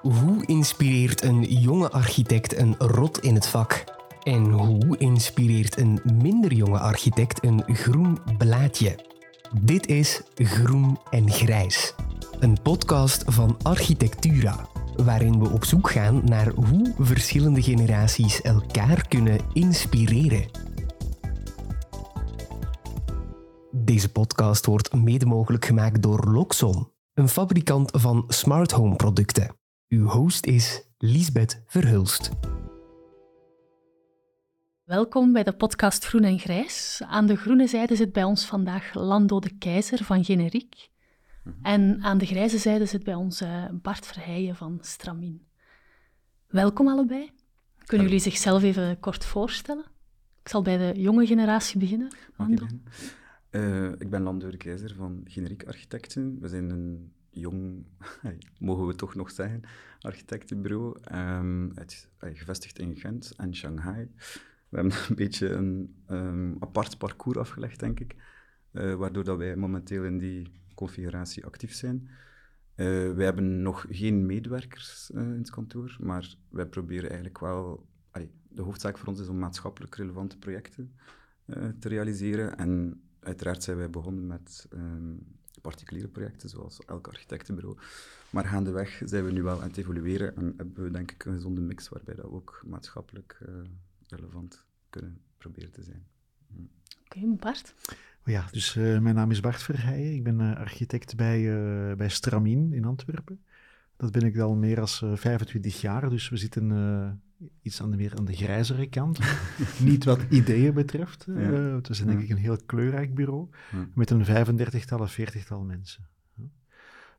Hoe inspireert een jonge architect een rot in het vak? En hoe inspireert een minder jonge architect een groen blaadje? Dit is Groen en Grijs, een podcast van Architectura, waarin we op zoek gaan naar hoe verschillende generaties elkaar kunnen inspireren. Deze podcast wordt mede mogelijk gemaakt door Loxon, een fabrikant van smart home producten. Uw host is Liesbeth Verhulst. Welkom bij de podcast Groen en Grijs. Aan de groene zijde zit bij ons vandaag Lando de Keizer van Generiek. En aan de grijze zijde zit bij ons eh, Bart Verheijen van Stramin. Welkom allebei. Kunnen jullie zichzelf even kort voorstellen? Ik zal bij de jonge generatie beginnen. Mag ik? Uh, ik ben Lando de Keizer van Generiek Architecten. We zijn een jong, mogen we toch nog zeggen, architectenbureau. Um, het, uh, gevestigd in Gent en Shanghai. We hebben een beetje een um, apart parcours afgelegd, denk ik. Uh, waardoor dat wij momenteel in die configuratie actief zijn. Uh, wij hebben nog geen medewerkers in het kantoor, maar wij proberen eigenlijk wel... De hoofdzaak voor ons is om maatschappelijk relevante projecten te realiseren. En uiteraard zijn wij begonnen met um, particuliere projecten, zoals elk architectenbureau. Maar gaandeweg zijn we nu wel aan het evolueren en hebben we denk ik een gezonde mix waarbij dat we ook maatschappelijk uh, relevant kunnen proberen te zijn. Hm. Oké, okay, Bart? Ja, dus uh, mijn naam is Bart Verheijen. Ik ben uh, architect bij, bij Stramin in Antwerpen. Dat ben ik al meer dan 25 jaar, dus we zitten iets aan de, meer aan de grijzere kant. Niet wat ideeën betreft. Ja. Uh, het is denk ik een heel kleurrijk bureau. Ja. Met een 35-tal of 40-tal mensen.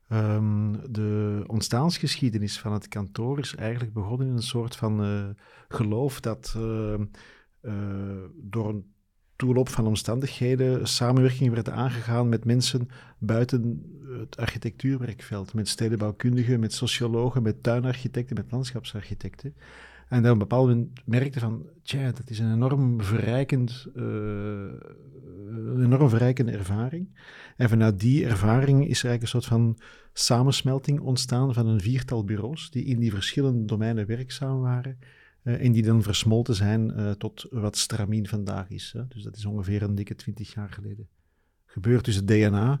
Um, de ontstaansgeschiedenis van het kantoor is eigenlijk begonnen in een soort van uh, geloof dat door een van omstandigheden samenwerking werd aangegaan met mensen buiten het architectuurwerkveld, met stedenbouwkundigen, met sociologen, met tuinarchitecten, met landschapsarchitecten. En dat op een bepaald moment merkte van, tja, dat is een enorm verrijkend, uh, een enorm verrijkende ervaring. En vanuit die ervaring is er eigenlijk een soort van samensmelting ontstaan van een viertal bureaus die in die verschillende domeinen werkzaam waren. Uh, en die dan versmolten zijn uh, tot wat Stramien vandaag is. Hè. Dus dat is ongeveer een dikke twintig jaar geleden gebeurd. Dus het DNA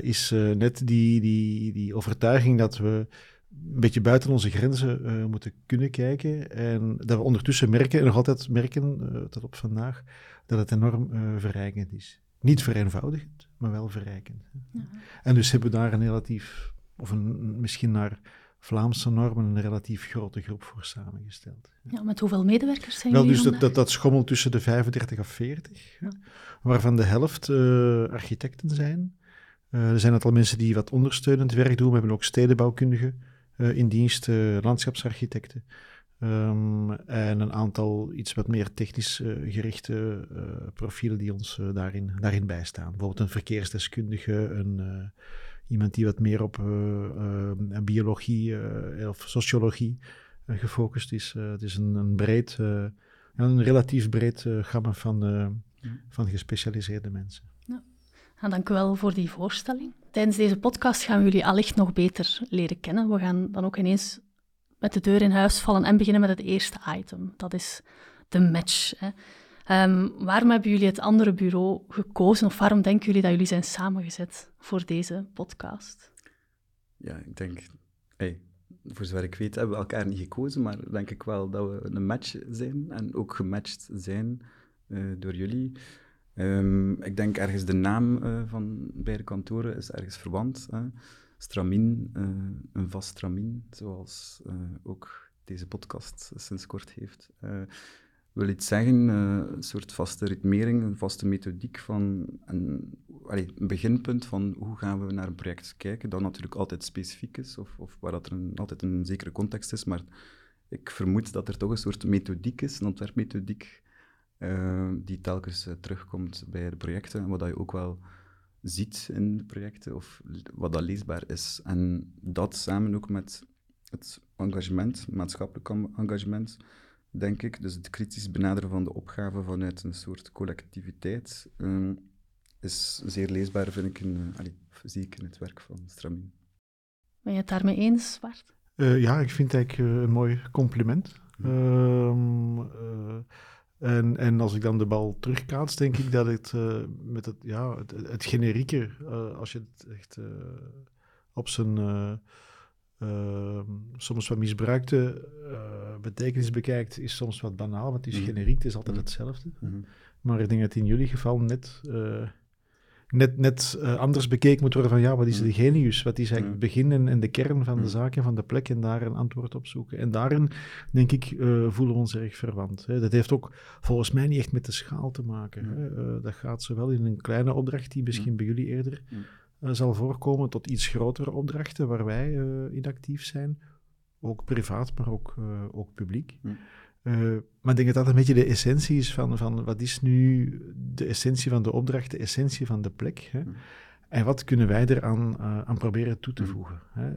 is net die, die, die overtuiging dat we een beetje buiten onze grenzen uh, moeten kunnen kijken. En dat we ondertussen merken, en nog altijd merken, uh, tot op vandaag, dat het enorm uh, verrijkend is. Niet vereenvoudigend, maar wel verrijkend. Ja. En dus hebben we daar een relatief, of een, misschien naar Vlaamse normen, een relatief grote groep voor samengesteld. Ja, met hoeveel medewerkers zijn Wel, dus dat, dat, dat, schommelt tussen de 35 of 40, ja. waarvan de helft architecten zijn. er zijn aantal mensen die wat ondersteunend werk doen. We hebben ook stedenbouwkundigen uh, in dienst, landschapsarchitecten. Um, en een aantal iets wat meer technisch gerichte profielen die ons daarin, daarin bijstaan. Bijvoorbeeld een verkeersdeskundige, een, iemand die wat meer op biologie of sociologie gefocust is. het is een, een breed, een relatief breed gamma van, van gespecialiseerde mensen. Ja. Nou, dank u wel voor die voorstelling. Tijdens deze podcast gaan we jullie allicht nog beter leren kennen. We gaan dan ook ineens met de deur in huis vallen en beginnen met het eerste item. Dat is de match. Hè. Um, waarom hebben jullie het andere bureau gekozen of waarom denken jullie dat jullie zijn samengezet voor deze podcast? Ja, ik denk, hey, voor zover ik weet hebben we elkaar niet gekozen, maar denk ik wel dat we een match zijn en ook gematcht zijn uh, door jullie. Um, ik denk ergens de naam uh, van beide kantoren is ergens verwant. Hè. Stramin, uh, een vast stramin, zoals ook deze podcast sinds kort heeft. Wil iets zeggen, een soort vaste ritmering, een vaste methodiek van een, een beginpunt van hoe gaan we naar een project kijken, dat natuurlijk altijd specifiek is, of, of waar dat er een, altijd een zekere context is, maar ik vermoed dat er toch een soort methodiek is, een ontwerpmethodiek, uh, die telkens uh, terugkomt bij de projecten. En wat je ook wel ziet in de projecten, of wat dat leesbaar is. En dat samen ook met het engagement, maatschappelijk engagement, denk ik. Dus het kritisch benaderen van de opgave vanuit een soort collectiviteit uh, is zeer leesbaar, vind ik, in, allee, zie ik in het werk van Stramin. Ben je het daarmee eens, Bart? Uh, ja, ik vind het eigenlijk een mooi compliment. Ehm, en, en als ik dan de bal terugkaats, denk ik dat het met het, ja, het, het generieke, als je het echt op zijn uh, soms wat misbruikte uh, betekenis bekijkt, is soms wat banaal, want het is mhm. generiek, het is altijd mhm. hetzelfde. Mhm. Maar ik denk dat in jullie geval net, uh, net, net uh, anders bekeken moet worden van ja, wat is de genius? Wat is eigenlijk het begin en, de kern van de zaak en van de plek en daar een antwoord op zoeken. En daarin, denk ik, voelen we ons erg verwant. Hè. Dat heeft ook volgens mij niet echt met de schaal te maken. Hè. dat gaat zowel in een kleine opdracht, die misschien bij jullie eerder zal voorkomen tot iets grotere opdrachten waar wij uh, in actief zijn. Ook privaat, maar ook, uh, ook publiek. Maar ik denk dat dat een beetje de essentie is van, van wat is nu de essentie van de opdracht, de essentie van de plek. Hè? En wat kunnen wij eraan aan proberen toe te voegen? Hè?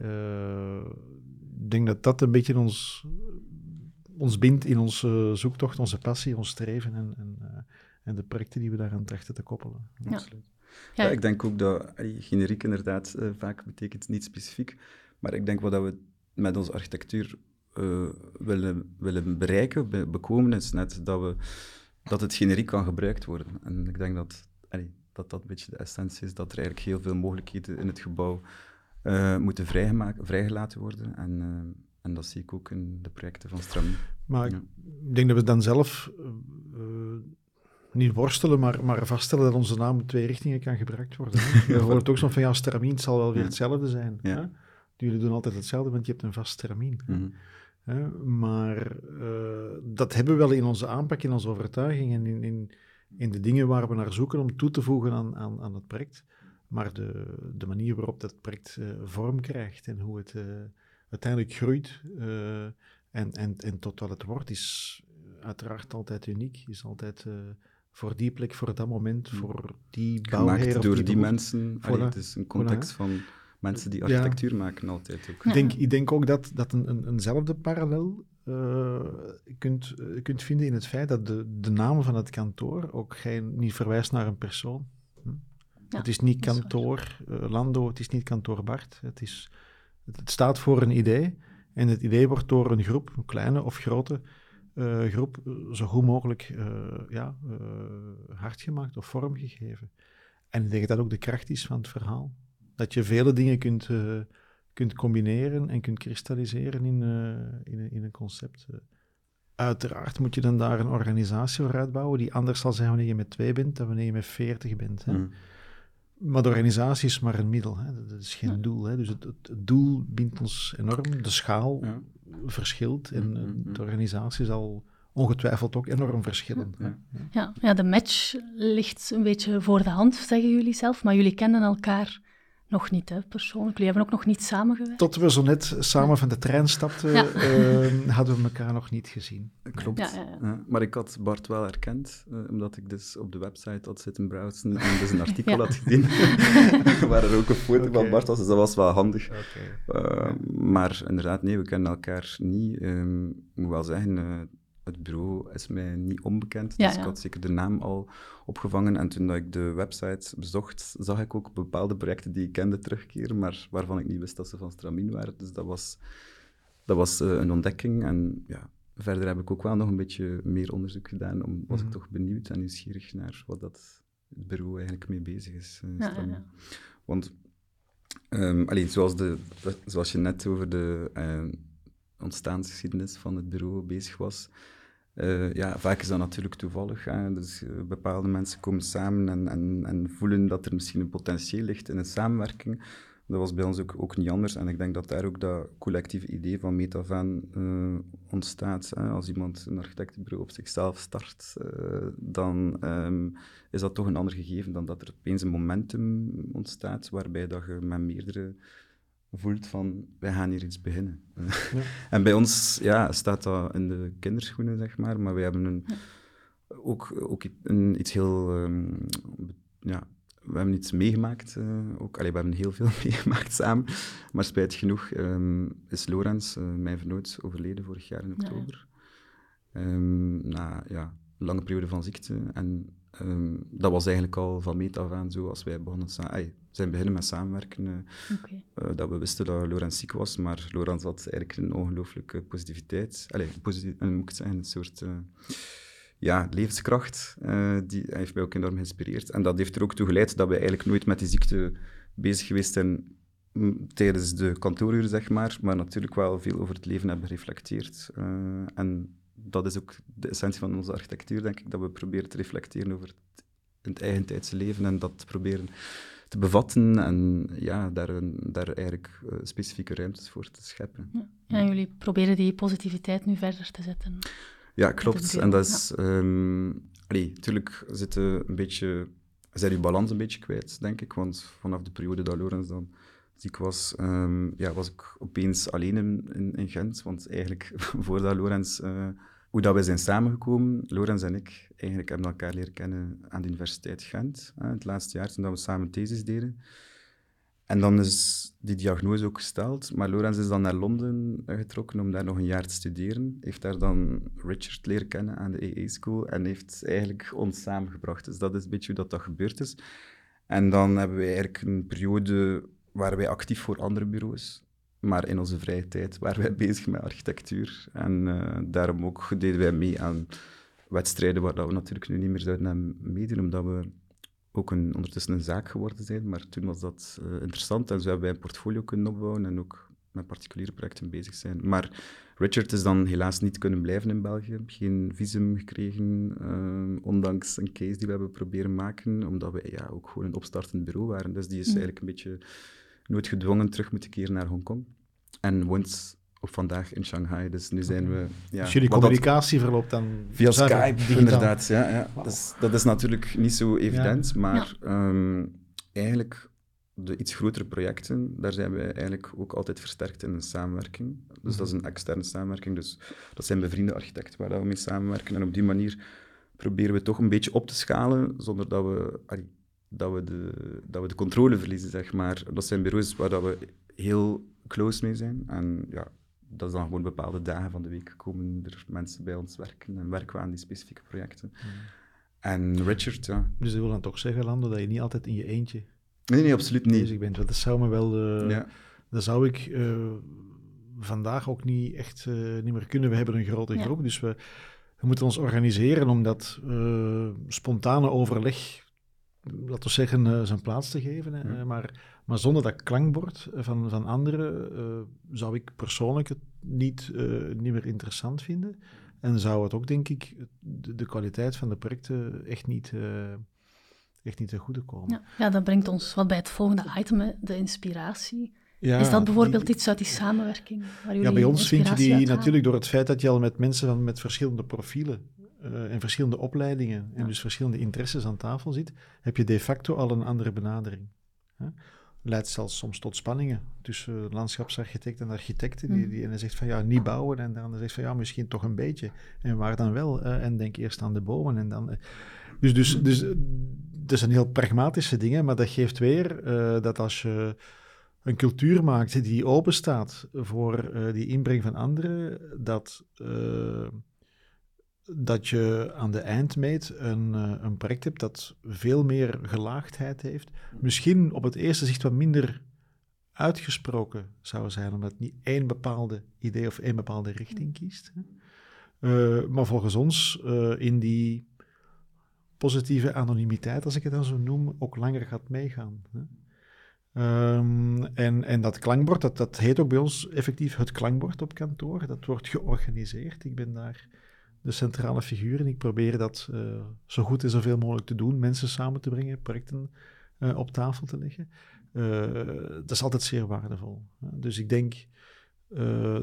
ik denk dat dat een beetje ons, ons bindt in onze zoektocht, onze passie, ons streven en, en, en de projecten die we daaraan trachten te koppelen. Ja. Absoluut. Ja. ik denk ook dat generiek inderdaad uh, vaak betekent niet specifiek. Maar ik denk wat we met onze architectuur uh, willen, willen bereiken, be bekomen, is net dat, we, dat het generiek kan gebruikt worden. En ik denk dat dat, dat een beetje de essentie is, dat er eigenlijk heel veel mogelijkheden in het gebouw uh, moeten vrijgelaten worden. En, en dat zie ik ook in de projecten van Stram. Maar ik denk dat we dan zelf niet worstelen, maar, maar vaststellen dat onze naam in twee richtingen kan gebruikt worden. Je hoort ook zo van, ja, stramien, zal wel weer hetzelfde zijn. Ja. Jullie doen altijd hetzelfde, want je hebt een vast stramien. Mhm. maar uh, dat hebben we wel in onze aanpak, in onze overtuiging en in, in, in, de dingen waar we naar zoeken om toe te voegen aan, aan, aan het project. Maar de, de manier waarop dat project uh, vorm krijgt en hoe het uh, uiteindelijk groeit en, en, en tot wat het wordt, is uiteraard altijd uniek, is altijd voor die plek, voor dat moment, hm. voor die bouwheer. Gemaakt door die, mensen. Voilà. het is een context van mensen die architectuur maken altijd ook. Ik, denk, ik denk ook dat, dat een, een, eenzelfde parallel uh, kunt, uh, kunt vinden in het feit dat de, de naam van het kantoor ook geen, niet verwijst naar een persoon. Hm? Ja, het is niet kantoor uh, Lando, het is niet kantoor Bart. Het, is, het staat voor een idee en het idee wordt door een groep, een kleine of grote, uh, groep eh, zo goed mogelijk uh, ja, hard gemaakt of vormgegeven. En ik denk dat dat ook de kracht is van het verhaal. Dat je vele dingen kunt, kunt combineren en kunt kristalliseren in, in, in, een concept. Uiteraard moet je dan daar een organisatie voor uitbouwen die anders zal zijn wanneer je met twee bent dan wanneer je met veertig bent. Hè. Mm. Maar de organisatie is maar een middel, hè. dat is geen doel. Hè. Dus het, het, doel bindt ons enorm, de schaal ja verschilt. En mm, mm, mm. de organisatie zal ongetwijfeld ook enorm verschillen. Ja, ja. ja, de match ligt een beetje voor de hand, zeggen jullie zelf, maar jullie kennen elkaar nog niet, hè, persoonlijk. Jullie hebben ook nog niet samengewerkt. Tot we zo net samen van de trein stapten, uh, hadden we elkaar nog niet gezien. Klopt. Ja, ja, maar ik had Bart wel herkend, uh, omdat ik dus op de website had zitten browsen en dus een artikel had gezien, waar er ook een foto okay. van Bart was, dus dat was wel handig. Okay. Uh, maar inderdaad, nee, we kennen elkaar niet. Um, ik moet wel zeggen het bureau is mij niet onbekend, dus ik had zeker de naam al opgevangen. En toen dat ik de website bezocht, zag ik ook bepaalde projecten die ik kende terugkeren, maar waarvan ik niet wist dat ze van Stramin waren. Dus dat was, dat was uh, een ontdekking. En ja, verder heb ik ook wel nog een beetje meer onderzoek gedaan, om was ik mhm. toch benieuwd en nieuwsgierig naar wat dat het bureau eigenlijk mee bezig is. Uh, ja, Want, um, allee, zoals, de, zoals je net over de... Uh, ontstaansgeschiedenis van het bureau bezig was. Uh, ja, vaak is dat natuurlijk toevallig. Hè? Dus uh, bepaalde mensen komen samen en, en, en, voelen dat er misschien een potentieel ligt in een samenwerking. Dat was bij ons ook, ook niet anders. En ik denk dat daar ook dat collectieve idee van Metavan uh, ontstaat. Hè? Als iemand een architectenbureau op zichzelf start, dan um, is dat toch een ander gegeven dan dat er opeens een momentum ontstaat waarbij dat je met meerdere voelt van, wij gaan hier iets beginnen. Ja. en bij ons ja, staat dat in de kinderschoenen, zeg maar, maar wij hebben een, ook, ook een, iets heel... Um, ja, we hebben iets meegemaakt, uh, ook. Allee, we hebben heel veel meegemaakt samen, maar spijt genoeg um, is Lorenz, uh, mijn vernoot, overleden vorig jaar in oktober. Ja. Um, na ja, een lange periode van ziekte. En ehm, dat was eigenlijk al van meet af aan zo, als wij begonnen ay, zijn beginnen met samenwerken, eh, eh, dat we wisten dat Laurens ziek was, maar Laurens had eigenlijk een ongelooflijke positiviteit. Allee, positie, en moet ik zeggen, een soort eh, ja, levenskracht. die hij heeft mij ook enorm geïnspireerd. En dat heeft er ook toe geleid dat we eigenlijk nooit met die ziekte bezig geweest zijn mm, tijdens de kantooruren, zeg maar, maar natuurlijk wel veel over het leven hebben gereflecteerd. En dat is ook de essentie van onze architectuur, denk ik, dat we proberen te reflecteren over het, het eigentijdse leven en dat proberen te bevatten en ja, daar, daar eigenlijk eh, specifieke ruimtes voor te scheppen. Ja. En jullie proberen die positiviteit nu verder te zetten. Ja, klopt. En dat is... ehm allee, natuurlijk zitten een beetje... Zijn je balans een beetje kwijt, denk ik. Want vanaf de periode dat Lorenz dan ziek was, ehm, ja, was ik opeens alleen in, in, in Gent. Want eigenlijk, voordat Lorenz... eh, hoe dat we zijn samengekomen, Lorenz en ik, eigenlijk hebben elkaar leren kennen aan de Universiteit Gent. Hè, het laatste jaar, toen we samen thesis deden. En dan is die diagnose ook gesteld. Maar Lorenz is dan naar Londen getrokken om daar nog een jaar te studeren. Heeft daar dan Richard leren kennen aan de EE School en heeft eigenlijk ons samengebracht. Dus dat is een beetje hoe dat, dat gebeurd is. En dan hebben wij eigenlijk een periode waar wij actief voor andere bureaus. Maar in onze vrije tijd waren wij bezig met architectuur. En eh, daarom ook deden wij mee aan wedstrijden waar dat we natuurlijk nu niet meer zouden aan meedoen, omdat we ook een, ondertussen een zaak geworden zijn. Maar toen was dat eh, interessant en zo hebben wij een portfolio kunnen opbouwen en ook met particuliere projecten bezig zijn. Maar Richard is dan helaas niet kunnen blijven in België. Geen visum gekregen, eh, ondanks een case die we hebben proberen maken, omdat we ja, ook gewoon een opstartend bureau waren. Dus die is Mhm. eigenlijk een beetje nooit gedwongen terug moeten keren naar Hongkong. En woont op vandaag in Shanghai. Dus nu zijn we... Ja, dus jullie dat- communicatie verloopt dan Via zuiver Skype, digitaal. inderdaad. Ja, ja. Dat, is, dat is natuurlijk niet zo evident, maar ehm, eigenlijk de iets grotere projecten, daar zijn we eigenlijk ook altijd versterkt in een samenwerking. Dus dat is een externe samenwerking, dus dat zijn bevriende architecten waar dat we mee samenwerken. En op die manier proberen we toch een beetje op te schalen, zonder dat we, allee, dat we, de, dat we de controle verliezen, zeg maar. Dat zijn bureaus waar dat we heel close mee zijn. En ja, dat is dan gewoon bepaalde dagen van de week komen er mensen bij ons werken en werken we aan die specifieke projecten. En Richard, ja. Dus dat wil dan toch zeggen, Lando, dat je niet altijd in je eentje Nee, nee, absoluut niet. bezig bent. Want dat zou me wel... eh, Ja. Dat zou ik eh, vandaag ook niet echt eh, niet meer kunnen. We hebben een grote Ja. groep, dus we, we moeten ons organiseren om dat eh, spontane overleg, laten we zeggen, eh, zijn plaats te geven. Hè. Ja. Eh, maar, maar zonder dat klankbord van, van anderen eh, zou ik persoonlijk het niet, eh, niet meer interessant vinden. En zou het ook, denk ik, de, de kwaliteit van de projecten echt niet, eh, echt niet ten goede komen. Ja. ja, dat brengt ons wat bij het volgende item, hè, de inspiratie. Ja, is dat bijvoorbeeld die- iets uit die samenwerking? Waar Ja, jullie bij ons vind je die natuurlijk door het feit dat je al met mensen van, met verschillende profielen eh, en verschillende opleidingen en Ja. dus verschillende interesses aan tafel zit, heb je de facto al een andere benadering. Hè? Leidt zelfs soms tot spanningen tussen landschapsarchitect en architecten. Die, Mhm. die ene zegt van ja, niet bouwen en de ander zegt van ja, misschien toch een beetje. En waar dan wel? En denk eerst aan de bomen en dan... eh. Dus, dus, dus eh, dat zijn heel pragmatische dingen, maar dat geeft weer dat als je een cultuur maakt die open staat voor die inbreng van anderen, dat, dat je aan de eindmeet een, eh, een project hebt dat veel meer gelaagdheid heeft. Misschien op het eerste zicht wat minder uitgesproken zou zijn, omdat het niet één bepaalde idee of één bepaalde richting kiest. Hè. Eh, maar volgens ons eh, in die positieve anonimiteit, als ik het dan zo noem, ook langer gaat meegaan. Hè. Ehm, en, en dat klankbord, dat, dat heet ook bij ons effectief het klankbord op kantoor. Dat wordt georganiseerd. Ik ben daar de centrale figuur en ik probeer dat eh, zo goed en zoveel mogelijk te doen. Mensen samen te brengen, projecten eh, op tafel te leggen. Eh, dat is altijd zeer waardevol. Dus ik denk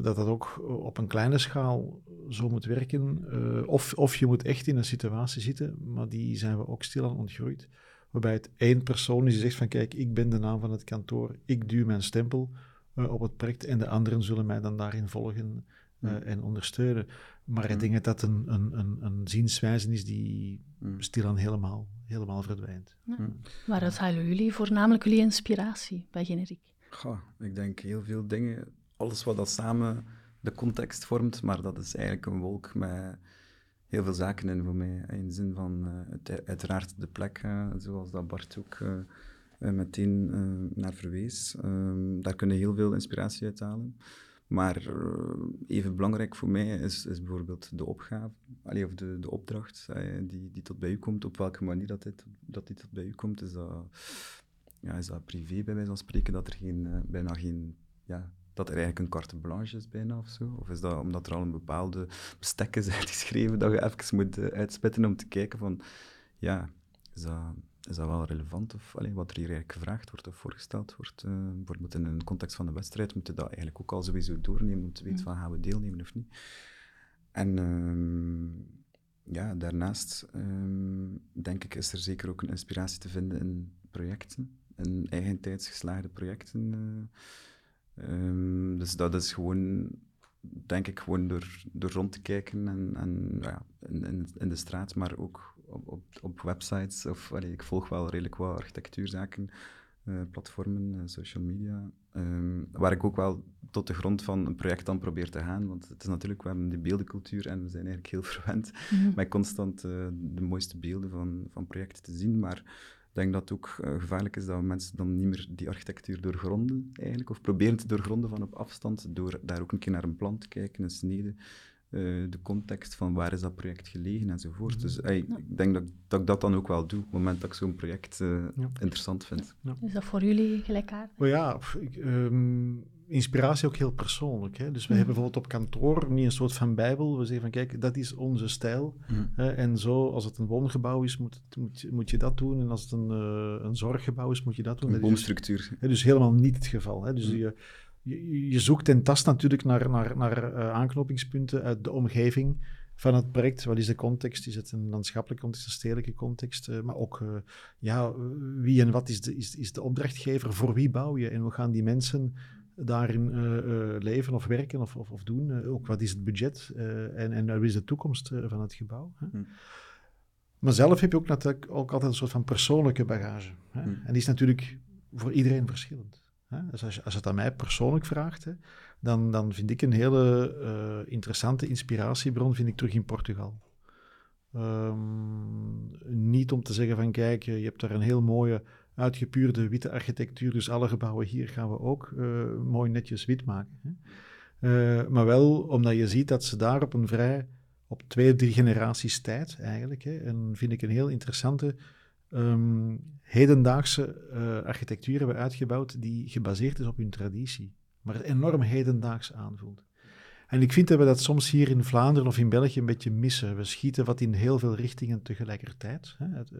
dat dat ook op een kleine schaal zo moet werken. Of, of je moet echt in een situatie zitten, maar die zijn we ook stilaan ontgroeid waarbij het één persoon is die zegt van kijk, ik ben de naam van het kantoor, ik duw mijn stempel op het project en de anderen zullen mij dan daarin volgen eh, Mm. en ondersteunen. Maar ik Mm. denk dat dat een, een, een, een zienswijze is die Mm. stilaan helemaal, helemaal verdwijnt. Waaruit halen jullie voornamelijk jullie inspiratie bij Generiek? Goh, ik denk heel veel dingen. Alles wat dat samen de context vormt, maar dat is eigenlijk een wolk met heel veel zaken in voor mij. In de zin van, uh, uiteraard de plek, zoals dat Bart ook meteen naar verwees. Ehm, daar kunnen heel veel inspiratie uit halen. Maar even belangrijk voor mij is, is bijvoorbeeld de opgave, allee, of de, de opdracht die, die tot bij u komt. Op welke manier dat, dit, dat die tot bij u komt, is dat, ja, is dat privé bij wijze van spreken, dat er geen, bijna geen ja, dat er eigenlijk een carte blanche is bijna of zo? Of is dat omdat er al een bepaalde bestek is uitgeschreven dat je even moet uitspitten om te kijken van, ja, is dat, is dat wel relevant? Of alleen wat er hier eigenlijk gevraagd wordt of voorgesteld wordt? Uh, bijvoorbeeld in een context van de wedstrijd moeten we dat eigenlijk ook al sowieso doornemen om te weten van gaan we deelnemen of niet. En ehm, ja, daarnaast ehm, denk ik is er zeker ook een inspiratie te vinden in projecten, in eigentijds geslaagde projecten. Uh, Ehm, dus dat is gewoon, denk ik, gewoon door, door rond te kijken en, en ja, in, in, in, de straat, maar ook op, op, op websites. Of, allee, ik volg wel redelijk wat architectuurzaken, uh, platformen, uh, social media, um, waar ik ook wel tot de grond van een project dan probeer te gaan. Want het is natuurlijk, we hebben die beeldencultuur en we zijn eigenlijk heel verwend mm met constant uh, de mooiste beelden van, van projecten te zien, maar ik denk dat het ook gevaarlijk is dat mensen dan niet meer die architectuur doorgronden, eigenlijk, of proberen te doorgronden van op afstand, door daar ook een keer naar een plan te kijken, een snede, uh, de context van waar is dat project gelegen enzovoort. Mm Dus ik denk dat, dat ik dat dan ook wel doe, op het moment dat ik zo'n project uh, ja. interessant vind. Ja. Is dat voor jullie gelijkaardig? Oh ja, ik, um, inspiratie ook heel persoonlijk. Hè? Dus we mm. hebben bijvoorbeeld op kantoor niet een soort van bijbel. We zeggen van kijk, dat is onze stijl. Mm. Hè? En zo, als het een woongebouw is, moet, moet, moet je dat doen. En als het een, uh, een zorggebouw is, moet je dat doen. Een boomstructuur. Dus, dus, helemaal niet het geval. Hè? Dus mm. je, je, je, zoekt en tast natuurlijk naar, naar, naar uh, aanknopingspunten uit de omgeving van het project. Wat is de context? Is het een landschappelijke context, een stedelijke context? Uh, maar ook, uh, ja, wie en wat is de, is, is de opdrachtgever? Voor wie bouw je? En hoe gaan die mensen daarin leven of werken of, of, of doen. Ook wat is het budget en, en wat is de toekomst van het gebouw. Hè? Hm. Maar zelf heb je ook natuurlijk ook altijd een soort van persoonlijke bagage. Hè? Hm. En die is natuurlijk voor iedereen verschillend. Dus als je, als het aan mij persoonlijk vraagt, hè, dan, dan vind ik een hele interessante inspiratiebron vind ik terug in Portugal. Um, niet om te zeggen van kijk, je hebt daar een heel mooie uitgepuurde witte architectuur. Dus alle gebouwen hier gaan we ook uh, mooi netjes wit maken. Hè. Uh, maar wel omdat je ziet dat ze daar op een vrij, op twee, drie generaties tijd eigenlijk, hè, en vind ik een heel interessante um, hedendaagse uh, architectuur hebben uitgebouwd die gebaseerd is op hun traditie, maar enorm hedendaags aanvoelt. En ik vind dat we dat soms hier in Vlaanderen of in België een beetje missen. We schieten wat in heel veel richtingen tegelijkertijd. Hè. Het,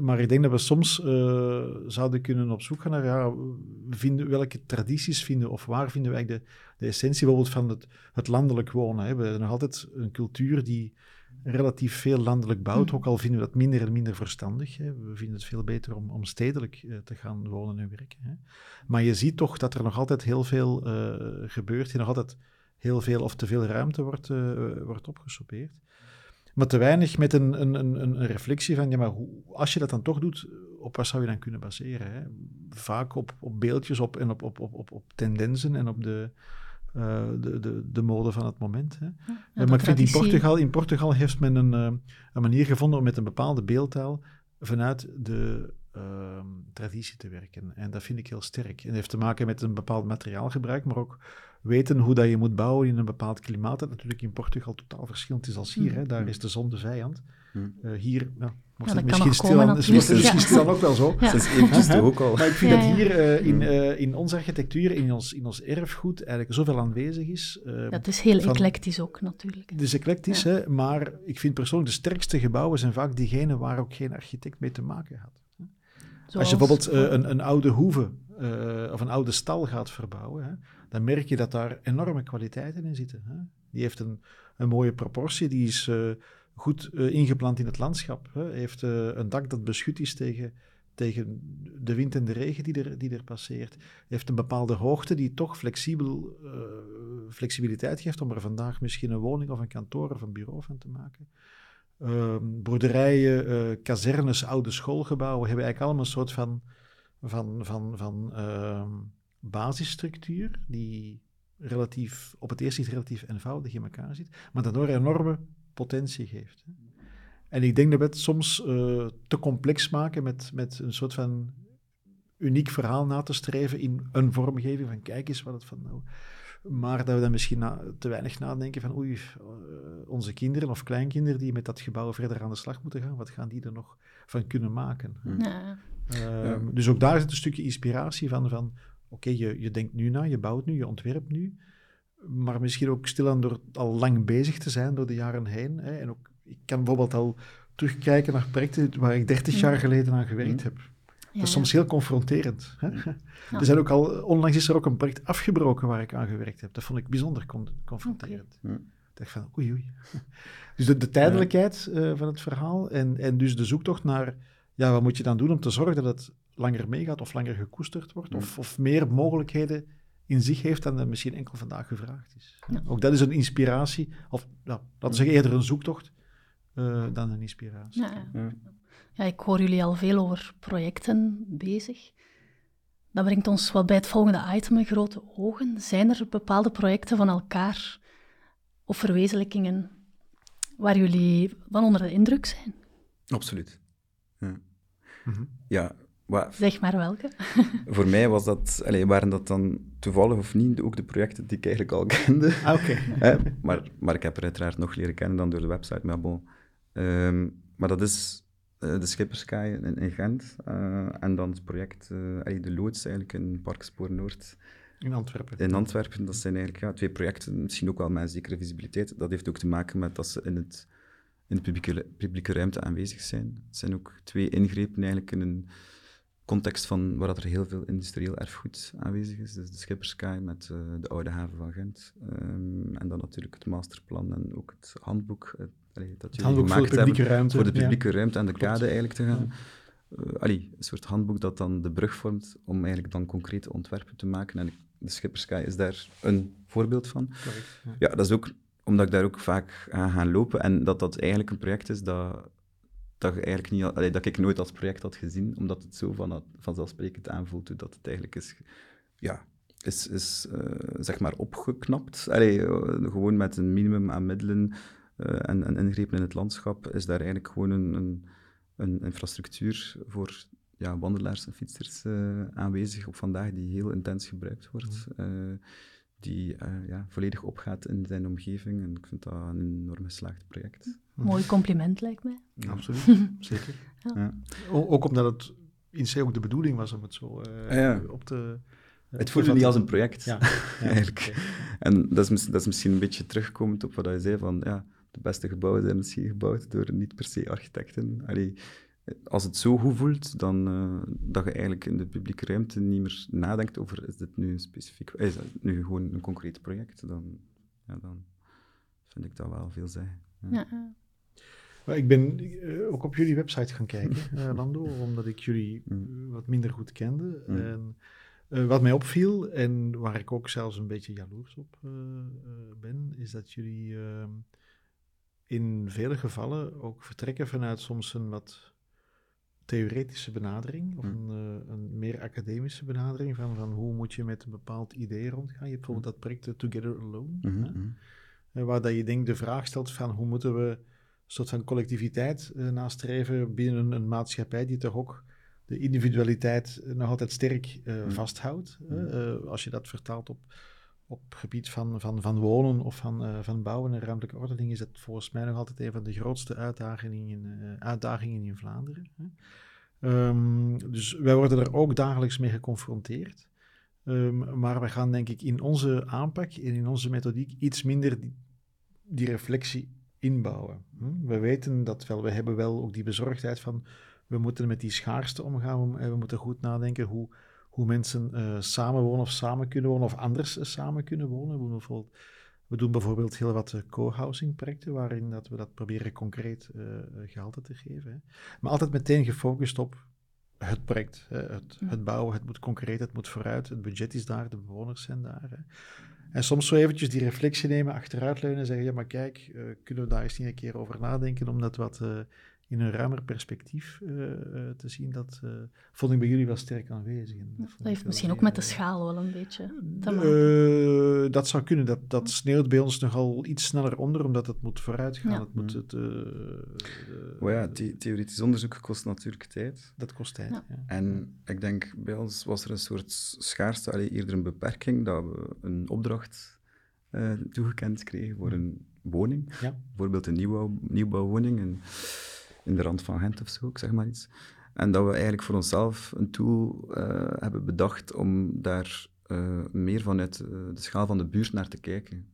maar ik denk dat we soms uh, zouden kunnen op zoek gaan naar ja, vinden, welke tradities vinden of waar vinden we de, de essentie bijvoorbeeld van het, het landelijk wonen. Hè. We hebben nog altijd een cultuur die relatief veel landelijk bouwt, mm. ook al vinden we dat minder en minder verstandig. Hè. We vinden het veel beter om, om stedelijk uh, te gaan wonen en werken. Hè. Maar je ziet toch dat er nog altijd heel veel uh, gebeurt, en nog altijd heel veel of te veel ruimte wordt, wordt opgesoupeerd maar te weinig met een, een, een, een reflectie van, ja, maar hoe, als je dat dan toch doet, op wat zou je dan kunnen baseren? Hè? Vaak op, op beeldjes op, en op, op, op, op, op tendensen en op de, uh, de, de, de mode van het moment. Hè? Ja, maar ik vind in Portugal, in Portugal heeft men een, uh, een manier gevonden om met een bepaalde beeldtaal vanuit de uh, traditie te werken. En dat vind ik heel sterk. En dat heeft te maken met een bepaald materiaalgebruik, maar ook weten hoe dat je moet bouwen in een bepaald klimaat, dat natuurlijk in Portugal totaal verschillend is als hier. Mm. Hè. Daar is de zon de vijand. Mm. Uh, hier ja, wordt het misschien stil aan, is het misschien stil ook wel zo. Ja. Dat is eventjes ook al. Maar ik vind dat hier uh, in, uh, in onze architectuur, in ons, in ons erfgoed, eigenlijk zoveel aanwezig is. dat is heel van, eclectisch ook natuurlijk. Het is eclectisch, hè, maar ik vind persoonlijk de sterkste gebouwen zijn vaak diegene waar ook geen architect mee te maken had. Zoals, Als je bijvoorbeeld een, een oude hoeve of een oude stal gaat verbouwen, hè, dan merk je dat daar enorme kwaliteiten in zitten. Hè? Die heeft een, een mooie proportie, die is uh, goed ingeplant in het landschap. Hè? Heeft een dak dat beschut is tegen, tegen de wind en de regen die er, die er passeert. Heeft een bepaalde hoogte die toch flexibel, flexibiliteit geeft om er vandaag misschien een woning of een kantoor of een bureau van te maken. Ehm, boerderijen, kazernes, oude schoolgebouwen hebben eigenlijk allemaal een soort van, van, van, van ehm, basisstructuur die relatief, op het eerste zicht relatief eenvoudig in elkaar zit, maar daardoor enorme potentie geeft. En ik denk dat we het soms uh, te complex maken met, met een soort van uniek verhaal na te streven in een vormgeving van kijk eens wat het van nou... Maar dat we dan misschien na, te weinig nadenken van oei, uh, onze kinderen of kleinkinderen die met dat gebouw verder aan de slag moeten gaan, wat gaan die er nog van kunnen maken? Ja. Uh, ja. Dus ook daar zit een stukje inspiratie van, van oké, okay, je, je denkt nu na, je bouwt nu, je ontwerpt nu, maar misschien ook stilaan door al lang bezig te zijn door de jaren heen. Hè, en ook, ik kan bijvoorbeeld al terugkijken naar projecten waar ik 30 jaar geleden aan gewerkt heb. Ja, dat is soms heel confronterend. Hè? Ja. Er zijn ook al, onlangs is er ook een project afgebroken waar ik aan gewerkt heb. Dat vond ik bijzonder con confronterend. Okay. Ik dacht van, oei oei. Dus de, de tijdelijkheid uh, van het verhaal en, en dus de zoektocht naar, ja, wat moet je dan doen om te zorgen dat het langer meegaat of langer gekoesterd wordt of, of meer mogelijkheden in zich heeft dan er misschien enkel vandaag gevraagd is. Ja. Ook dat is een inspiratie, of nou, laten we zeggen eerder een zoektocht uh, dan een inspiratie. Ja, ik hoor jullie al veel over projecten bezig. Dat brengt ons wat bij het volgende item, grote ogen. Zijn er bepaalde projecten van elkaar of verwezenlijkingen waar jullie van onder de indruk zijn? Absoluut. Ja, mm -hmm. ja Wat, zeg maar welke. voor mij was dat, allez, waren dat dan toevallig of niet ook de projecten die ik eigenlijk al kende. Ah, oké. Okay. maar, maar ik heb er uiteraard nog leren kennen dan door de website. Maar bon. Um, maar dat is de Schipperskaai in, in Gent. Uh, en dan het project, uh, de loods eigenlijk in Parkspoor Noord. In Antwerpen. In Antwerpen. Dat zijn eigenlijk ja, twee projecten, misschien ook wel met een zekere visibiliteit. Dat heeft ook te maken met dat ze in, het, in de publieke, publieke ruimte aanwezig zijn. Het zijn ook twee ingrepen eigenlijk in een context van waar dat er heel veel industrieel erfgoed aanwezig is. Dus de Schipperskaai met uh, de oude haven van Gent. Um, en dan natuurlijk het masterplan en ook het handboek. Allee, dat handboek voor de publieke ruimte. Voor de publieke ja. ruimte en de Klopt. kade eigenlijk te gaan. Ja. Uh, allee, een soort handboek dat dan de brug vormt om eigenlijk dan concrete ontwerpen te maken. En de Schipperskaai is daar een voorbeeld van. Correct, ja. ja, dat is ook omdat ik daar ook vaak aan ga lopen en dat dat eigenlijk een project is dat dat, eigenlijk niet, allee, dat ik nooit als project had gezien, omdat het zo van, vanzelfsprekend aanvoelt dat het eigenlijk is, ja, is, is uh, zeg maar opgeknapt. Allee, uh, gewoon met een minimum aan middelen en, en ingrepen in het landschap is daar eigenlijk gewoon een, een, een infrastructuur voor ja, wandelaars en fietsers aanwezig op vandaag die heel intens gebruikt wordt. Mm die uh, ja, volledig opgaat in zijn omgeving. En ik vind dat een enorm geslaagd project. Mooi compliment, lijkt mij. Ja, absoluut, zeker. Ja. Ja. Ook omdat het in zich ook de bedoeling was om het zo uh, ja. op te... Uh, het voelde niet als een project, ja, eigenlijk. Okay. En dat is, dat is misschien een beetje terugkomend op wat je zei, van ja, de beste gebouwen zijn misschien gebouwd door niet per se architecten. Allee, als het zo goed voelt, dan uh, dat je eigenlijk in de publieke ruimte niet meer nadenkt over is dit nu een specifiek, is het nu gewoon een concreet project, dan, ja, dan vind ik dat wel veel zeggen. Ja. Ja. Maar ik ben uh, ook op jullie website gaan kijken, uh, Lando, omdat ik jullie mm. wat minder goed kende. Mm. En, wat mij opviel, en waar ik ook zelfs een beetje jaloers op ben, is dat jullie ehm, in vele gevallen ook vertrekken vanuit soms een wat theoretische benadering of een, uh, een, meer academische benadering van, van hoe moet je met een bepaald idee rondgaan. Je hebt bijvoorbeeld dat project Together Alone, mm -hmm. hè, waar dat je denkt de vraag stelt van hoe moeten we een soort van collectiviteit uh, nastreven binnen een, maatschappij die toch ook de individualiteit nog altijd sterk uh, vasthoudt. als je dat vertaalt op, op gebied van, van, van wonen of van, van bouwen en ruimtelijke ordening is dat volgens mij nog altijd een van de grootste uitdagingen, uitdagingen in Vlaanderen. Hè. Um, dus wij worden er ook dagelijks mee geconfronteerd. Um, maar we gaan denk ik in onze aanpak en in onze methodiek iets minder die, reflectie inbouwen. Hm? We weten dat wel, we hebben wel ook die bezorgdheid van we moeten met die schaarste omgaan. We, we moeten goed nadenken hoe, hoe mensen uh, samen wonen of samen kunnen wonen of anders uh, samen kunnen wonen. We bijvoorbeeld we doen bijvoorbeeld heel wat eh, co-housing projecten, waarin dat we dat proberen concreet gehalte te geven. Hè. Maar altijd meteen gefocust op het project, hè. Het, mm. het, bouwen, het moet concreet, het moet vooruit, het budget is daar, de bewoners zijn daar. Hè. En soms zo eventjes die reflectie nemen, achteruitleunen en zeggen, ja maar kijk, kunnen we daar eens niet een keer over nadenken om dat wat in een ruimer perspectief te zien, dat vond ik bij jullie wel sterk aanwezig. dat, dat heeft misschien ook met de schaal wel een beetje te maken. dat zou kunnen. Dat, dat sneeuwt bij ons nogal iets sneller onder, omdat het moet vooruit gaan. Ja. Het moet het, oh ja, the theoretisch onderzoek kost natuurlijk tijd. Dat kost tijd, ja. En ik denk, bij ons was er een soort schaarste, allee, eerder een beperking, dat we een opdracht uh, toegekend kregen voor een woning. Ja. Bijvoorbeeld een nieuwbouw, nieuwbouwwoning in, in de rand van Gent of zo, ik zeg maar iets. En dat we eigenlijk voor onszelf een tool uh, hebben bedacht om daar uh, meer vanuit de schaal van de buurt naar te kijken.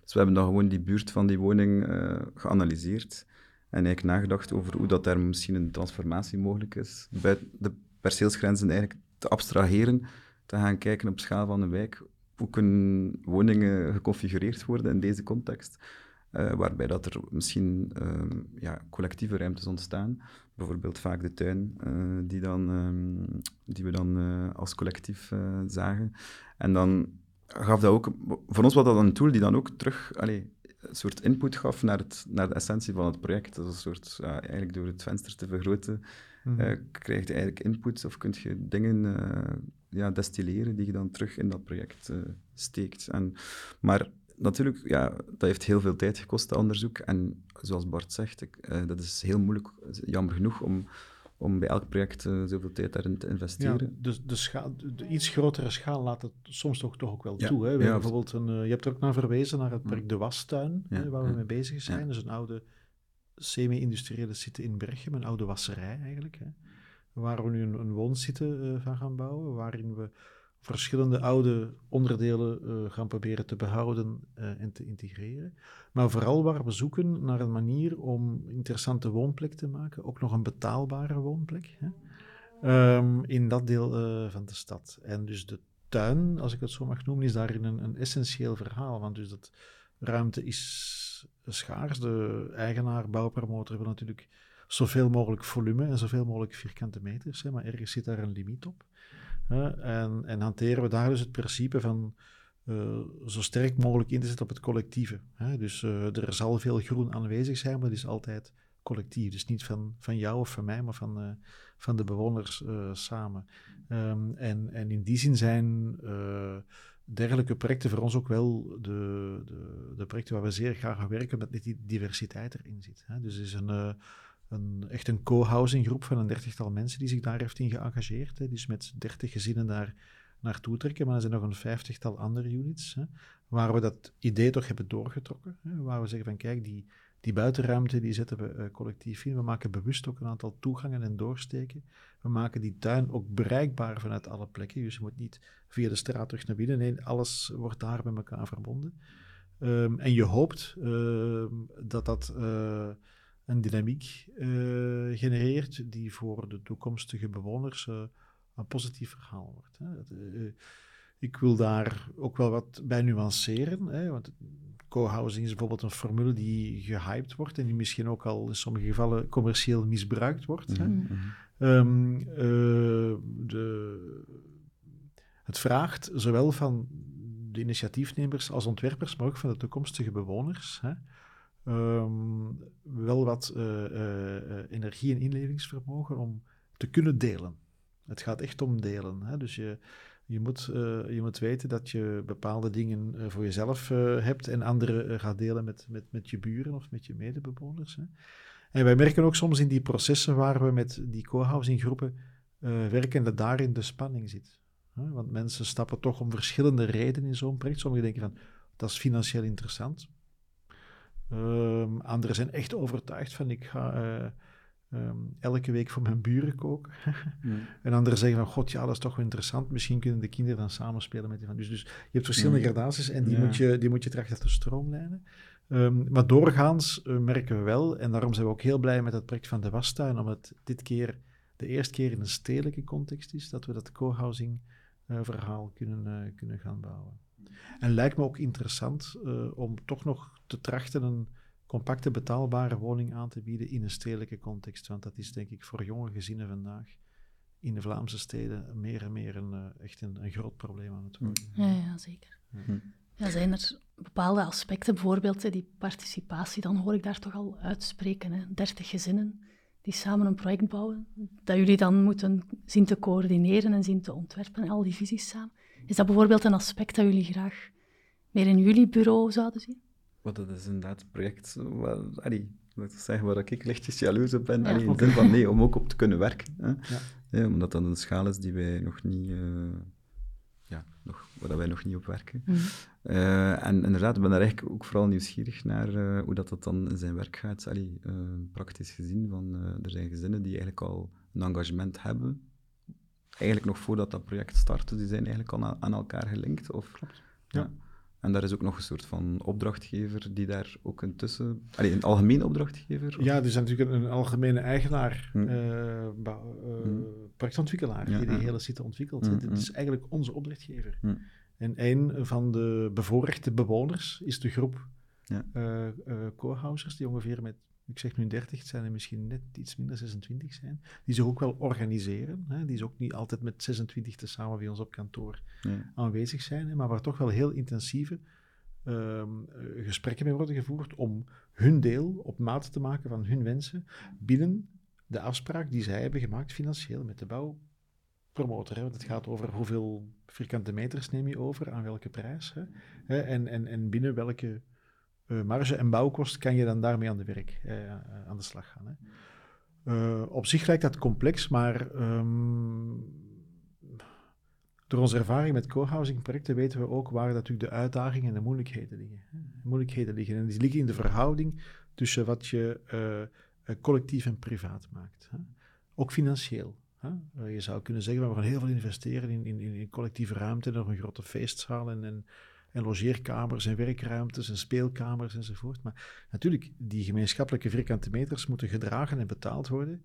dus we hebben dan gewoon die buurt van die woning geanalyseerd en eigenlijk nagedacht over hoe dat daar misschien een transformatie mogelijk is. Bij de perceelsgrenzen eigenlijk te abstraheren, te gaan kijken op schaal van een wijk. Hoe kunnen woningen geconfigureerd worden in deze context? Uh, waarbij dat er misschien uh, ja, collectieve ruimtes ontstaan. Bijvoorbeeld vaak de tuin, uh, die, dan, um, die we dan als collectief zagen. En dan gaf dat ook... Voor ons was dat een tool die dan ook terug... Een soort input gaf naar, het, naar de essentie van het project. Dat is een soort, ja, eigenlijk door het venster te vergroten, mm -hmm. krijg je eigenlijk input of kun je dingen ja, destilleren die je dan terug in dat project steekt. En, maar natuurlijk, ja, dat heeft heel veel tijd gekost, dat onderzoek. En zoals Bart zegt, ik, dat is heel moeilijk, jammer genoeg, om om bij elk project uh, zoveel tijd daarin te investeren. Ja, dus de, de, iets grotere schaal laat het soms toch, toch ook wel ja. toe. Hè? We ja, bijvoorbeeld een, uh, je hebt er ook naar verwezen, naar het project De Wastuin, hè, waar we mee bezig zijn. Dus een oude semi-industriële site in Berchem, een oude wasserij eigenlijk. Hè? Waar we nu een, een woonsite van gaan bouwen, waarin we verschillende oude onderdelen uh, gaan proberen te behouden uh, en te integreren. Maar vooral waar we zoeken naar een manier om interessante woonplek te maken, ook nog een betaalbare woonplek, hè? Um, in dat deel uh, van de stad. En dus de tuin, als ik het zo mag noemen, is daarin een, een essentieel verhaal, want dus dat ruimte is schaars. De eigenaar, bouwpromotor, wil natuurlijk zoveel mogelijk volume en zoveel mogelijk vierkante meters, hè, maar ergens zit daar een limiet op. En, en, hanteren we daar dus het principe van uh, zo sterk mogelijk in te zetten op het collectieve. Hè? Dus uh, er zal veel groen aanwezig zijn, maar het is altijd collectief. Dus niet van, van jou of van mij, maar van, uh, van de bewoners samen. Um, en, en in die zin zijn dergelijke projecten voor ons ook wel de, de, de, projecten waar we zeer graag gaan werken, met die diversiteit erin zit. Hè? Dus is een een, echt een co-housing groep van een dertigtal mensen die zich daar heeft in geëngageerd. Hè. Dus met dertig gezinnen daar naartoe trekken. Maar er zijn nog een vijftigtal andere units hè, waar we dat idee toch hebben doorgetrokken. Hè, waar we zeggen van kijk, die, die buitenruimte die zetten we uh, collectief in. We maken bewust ook een aantal toegangen en doorsteken. We maken die tuin ook bereikbaar vanuit alle plekken. Dus je moet niet via de straat terug naar binnen. Nee, alles wordt daar met elkaar verbonden. Um, en je hoopt uh, dat dat... Uh, een dynamiek uh, genereert die voor de toekomstige bewoners uh, een positief verhaal wordt. Hè. Uh, ik wil daar ook wel wat bij nuanceren, hè, want co-housing is bijvoorbeeld een formule die gehyped wordt en die misschien ook al in sommige gevallen commercieel misbruikt wordt. Hè. Mm -hmm. um, de, het vraagt zowel van de initiatiefnemers als ontwerpers, maar ook van de toekomstige bewoners. Hè, um, wel wat uh, uh, energie en inlevingsvermogen om te kunnen delen. Het gaat echt om delen. Hè? Dus je, je, moet, je moet weten dat je bepaalde dingen voor jezelf hebt en andere gaat delen met, met, met je buren of met je medebewoners. Hè? En wij merken ook soms in die processen waar we met die co-housing groepen werken, dat daarin de spanning zit. Hè? Want mensen stappen toch om verschillende redenen in zo'n project. Sommigen denken van, dat is financieel interessant Um, anderen zijn echt overtuigd van ik ga uh, um, elke week voor mijn buren koken. mm. En anderen zeggen van god ja, dat is toch wel interessant. Misschien kunnen de kinderen dan samenspelen met die van. Dus, dus je hebt verschillende mm. gradaties en die, ja. moet je, die moet je trachten te stroomlijnen. Um, maar doorgaans uh, merken we wel, en daarom zijn we ook heel blij met het project van de Wastuin, omdat dit keer de eerste keer in een stedelijke context is, dat we dat co-housing uh, verhaal kunnen, kunnen gaan bouwen. En lijkt me ook interessant uh, om toch nog te trachten een compacte betaalbare woning aan te bieden in een stedelijke context. Want dat is denk ik voor jonge gezinnen vandaag in de Vlaamse steden meer en meer een, uh, echt een, een, groot probleem aan het worden. Ja, ja zeker. Ja. Ja, zijn er bepaalde aspecten, bijvoorbeeld die participatie, dan hoor ik daar toch al uitspreken. Hè. 30 gezinnen die samen een project bouwen, dat jullie dan moeten zien te coördineren en zien te ontwerpen, al die visies samen. Is dat bijvoorbeeld een aspect dat jullie graag meer in jullie bureau zouden zien? Wat dat is inderdaad een project, wel, allee, laat ik zeggen, waar ik lichtjes jaloers op ben. Ja. in de zin van nee, om ook op te kunnen werken. Hè. Ja. Ja, omdat dat een schaal is die wij nog niet, uh, ja, nog, waar wij nog niet op werken. Mm -hmm. uh, en inderdaad, ik ben daar eigenlijk ook vooral nieuwsgierig naar uh, hoe dat, dat dan in zijn werk gaat. Allee, praktisch gezien, van, er zijn gezinnen die eigenlijk al een engagement hebben. Eigenlijk nog voordat dat project startte, die zijn eigenlijk al aan, elkaar gelinkt. Of, Klopt. ja. ja. En daar is ook nog een soort van opdrachtgever die daar ook intussen... Allee, een algemeen opdrachtgever? Of? Ja, er is natuurlijk een, algemene eigenaar, hm. uh, uh, hm. projectontwikkelaar, ja, die de hele site ontwikkelt. Hm, Het is eigenlijk onze opdrachtgever. En een van de bevoorrechte bewoners is de groep ja. uh, co-housers, die ongeveer met, ik zeg nu 30, het zijn er misschien net iets minder, 26 zijn, die zich ook wel organiseren. Hè, die is ook niet altijd met 26 te samen bij ons op kantoor aanwezig zijn, hè, maar waar toch wel heel intensieve uh, gesprekken mee worden gevoerd om hun deel op maat te maken van hun wensen binnen de afspraak die zij hebben gemaakt financieel met de bouwpromotor. Hè. Want het gaat over hoeveel vierkante meters neem je over, aan welke prijs. Hè, en, en, en binnen welke marge en bouwkost kan je dan daarmee aan de werk, uh, aan de slag gaan. Hè. Op zich lijkt dat complex, maar um, door onze ervaring met co-housing projecten weten we ook waar natuurlijk de uitdagingen en de moeilijkheden liggen. Moeilijkheden liggen. En die liggen in de verhouding tussen wat je collectief en privaat maakt. Hè. Ook financieel. Hè. je zou kunnen zeggen, we gaan heel veel investeren in, in, in collectieve ruimte, nog een grote feestzaal en, en en logeerkamers en werkruimtes en speelkamers enzovoort. Maar natuurlijk, die gemeenschappelijke vierkante meters moeten gedragen en betaald worden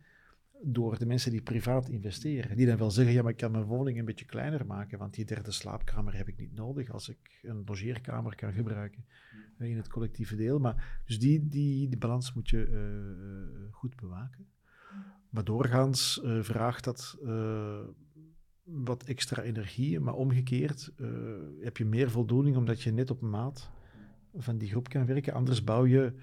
door de mensen die privaat investeren. Die dan wel zeggen, ja, maar ik kan mijn woning een beetje kleiner maken, want die derde slaapkamer heb ik niet nodig als ik een logeerkamer kan gebruiken uh, in het collectieve deel. Maar, dus die, die, die balans moet je uh, goed bewaken. Maar doorgaans uh, vraagt dat wat extra energie, maar omgekeerd uh, heb je meer voldoening omdat je net op maat van die groep kan werken. Anders bouw je,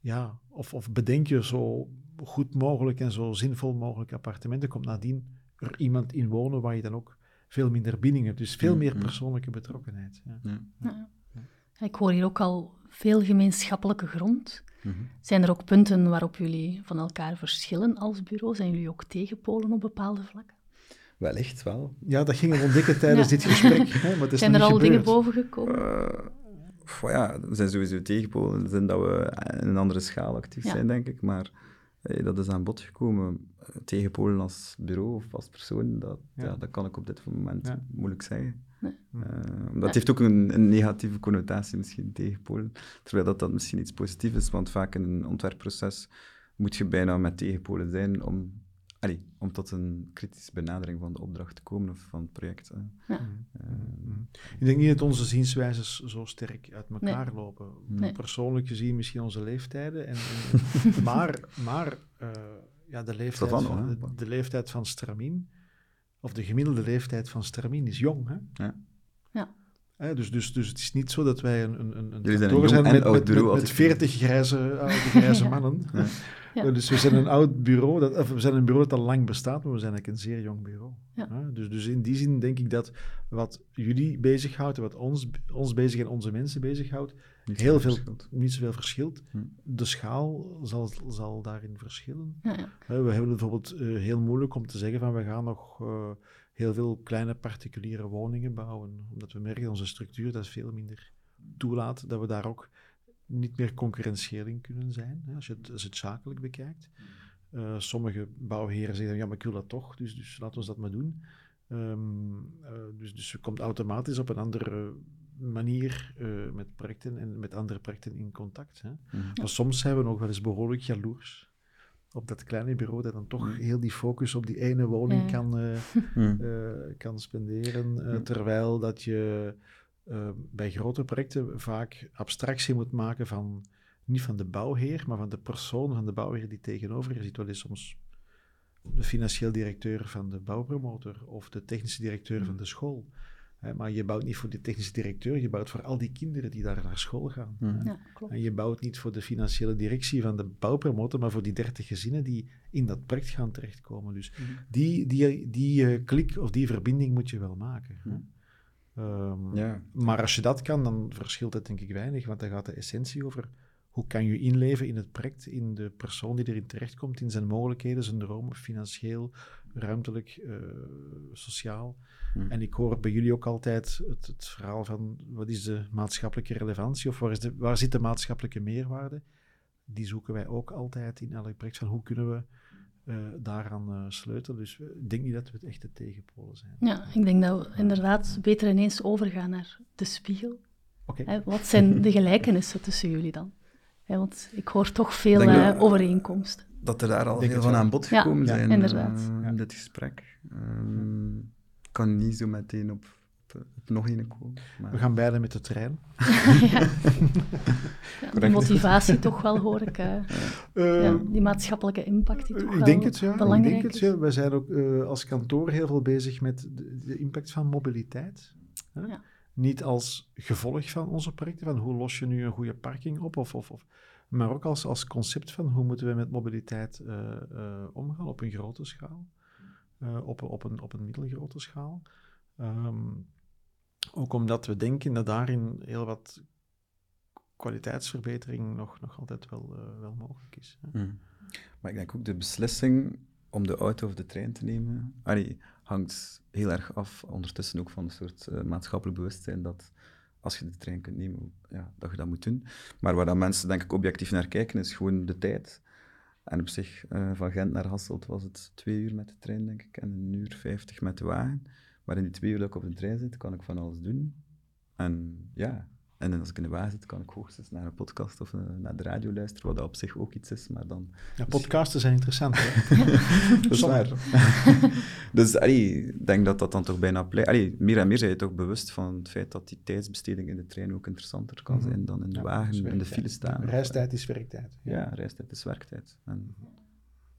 ja, of, of bedenk je zo goed mogelijk en zo zinvol mogelijk appartementen. Komt nadien er iemand in wonen waar je dan ook veel minder binding hebt. Dus veel meer persoonlijke betrokkenheid. Ja. Ja. Ja. Ik hoor hier ook al veel gemeenschappelijke grond. Mm -hmm. Zijn er ook punten waarop jullie van elkaar verschillen als bureau? Zijn jullie ook tegenpolen op bepaalde vlakken? Wellicht wel. Ja, dat gingen we ontdekken tijdens ja. dit gesprek. Hè, maar het is zijn er al gebeurd. dingen boven gekomen? Uh, ja, we zijn sowieso tegenpolen in de zin dat we in een andere schaal actief ja. zijn, denk ik. Maar hey, dat is aan bod gekomen. Tegenpolen als bureau of als persoon, dat, ja. ja dat kan ik op dit moment moeilijk zeggen. Nee. Uh, dat heeft ook een, een, negatieve connotatie misschien, tegenpolen. Terwijl dat, dat misschien iets positiefs is, want vaak in een ontwerpproces moet je bijna met tegenpolen zijn om Allee, om tot een kritische benadering van de opdracht te komen of van het project. Ja. Uh, ik denk niet dat onze zienswijzes zo sterk uit elkaar nee. lopen. Nee. Persoonlijk gezien misschien onze leeftijden. En, en maar maar uh, ja, de, leeftijd van, van, de, de, leeftijd van Stramin, of de gemiddelde leeftijd van Stramin is jong. Hè? Ja. ja. Hè, dus, dus, dus het is niet zo dat wij een, een, een Jullie zijn, een zijn met, met, met, met 40 grijze, oude grijze mannen. ja. Ja. Dus we zijn een oud bureau, dat, of we zijn een bureau dat al lang bestaat, maar we zijn eigenlijk een zeer jong bureau. Ja. Dus, dus in die zin denk ik dat wat jullie bezighoudt en wat ons, ons bezig en onze mensen bezighoudt, niet heel veel, verschilt. niet zoveel verschilt. Hm. De schaal zal, zal daarin verschillen. Ja, ja. We hebben het bijvoorbeeld uh, heel moeilijk om te zeggen van we gaan nog uh, heel veel kleine particuliere woningen bouwen, omdat we merken dat onze structuur dat veel minder toelaat, dat we daar ook niet meer concurrentieel in kunnen zijn, hè, als, je het, als je het zakelijk bekijkt. Uh, sommige bouwheren zeggen, ja, maar ik wil dat toch, dus, dus laten we dat maar doen. Um, uh, dus, dus je komt automatisch op een andere manier uh, met projecten en met andere projecten in contact. Hè. Mhm. Maar soms zijn we nog wel eens behoorlijk jaloers op dat kleine bureau dat dan toch Mhm. heel die focus op die ene woning Ja. kan, eh, Hm. eh, kan spenderen. eh, Ja. Terwijl dat je bij grote projecten vaak abstractie moet maken van, niet van de bouwheer, maar van de persoon van de bouwheer die tegenover je zit. Wel is soms de financieel directeur van de bouwpromotor of de technische directeur van de school. Maar je bouwt niet voor de technische directeur, je bouwt voor al die kinderen die daar naar school gaan. Mhm. Ja, klopt. En je bouwt niet voor de financiële directie van de bouwpromotor, maar voor die 30 gezinnen die in dat project gaan terechtkomen. Dus Mhm. die, die, die eh, klik of die verbinding moet je wel maken. Mhm. Ehm, Ja. Maar als je dat kan, dan verschilt het denk ik weinig, want dan gaat de essentie over hoe kan je inleven in het project, in de persoon die erin terechtkomt, in zijn mogelijkheden, zijn dromen, financieel, ruimtelijk, eh, sociaal. Mhm. En ik hoor bij jullie ook altijd het, het verhaal van wat is de maatschappelijke relevantie of waar, is de, waar zit de maatschappelijke meerwaarde? Die zoeken wij ook altijd in elk project van hoe kunnen we eh, daaraan eh, sleutelen. Dus ik denk niet dat we het echte tegenpolen zijn. Ja, ik denk dat we inderdaad beter ineens overgaan naar de spiegel. Oké. Hè, wat zijn de gelijkenissen tussen jullie dan? Hè, want ik hoor toch veel eh, dat- overeenkomsten. Dat er daar al Denk veel van aan bod Ja, gekomen ja, zijn inderdaad. eh, Ja. in dit gesprek. Ehm, Ik kan niet zo meteen op, op, op nog een komen. Maar... We gaan beide met de trein. ja. Ja, die motivatie toch wel, hoor ik. eh, Eh, ja, die maatschappelijke impact die toch ik wel denk het, ja. Ik belangrijk denk het, is. ja. Wij zijn ook eh, als kantoor heel veel bezig met de, de impact van mobiliteit. Hè? Ja. Niet als gevolg van onze projecten, van hoe los je nu een goede parking op, of, of, of, maar ook als, als concept van hoe moeten we met mobiliteit eh, eh, omgaan op een grote schaal, eh, op, op, een, op een middelgrote schaal. Ehm, ook omdat we denken dat daarin heel wat kwaliteitsverbetering nog, nog altijd wel, wel mogelijk is. hè. Mm. Maar ik denk ook de beslissing om de auto of de trein te nemen, allee, hangt heel erg af ondertussen ook van een soort eh, maatschappelijk bewustzijn dat als je de trein kunt nemen, ja, dat je dat moet doen. Maar waar dan mensen denk ik objectief naar kijken, is gewoon de tijd. En op zich, eh, van Gent naar Hasselt was het twee uur met de trein, denk ik, en een uur vijftig met de wagen. Maar in die twee uur dat ik op de trein zit, kan ik van alles doen. En ja, en als ik in de wagen zit, kan ik hoogstens naar een podcast of eh, naar de radio luisteren, wat dat op zich ook iets is, maar dan Ja, podcasten zijn interessant. Hè? dat is waar. dus ik denk dat dat dan toch bijna pleit. Allee, meer en meer zijn je toch bewust van het feit dat die tijdsbesteding in de trein ook interessanter kan Mhm. zijn dan in de Ja, wagen, in de file staan. Reistijd is werktijd. Ja, reistijd is werktijd. En,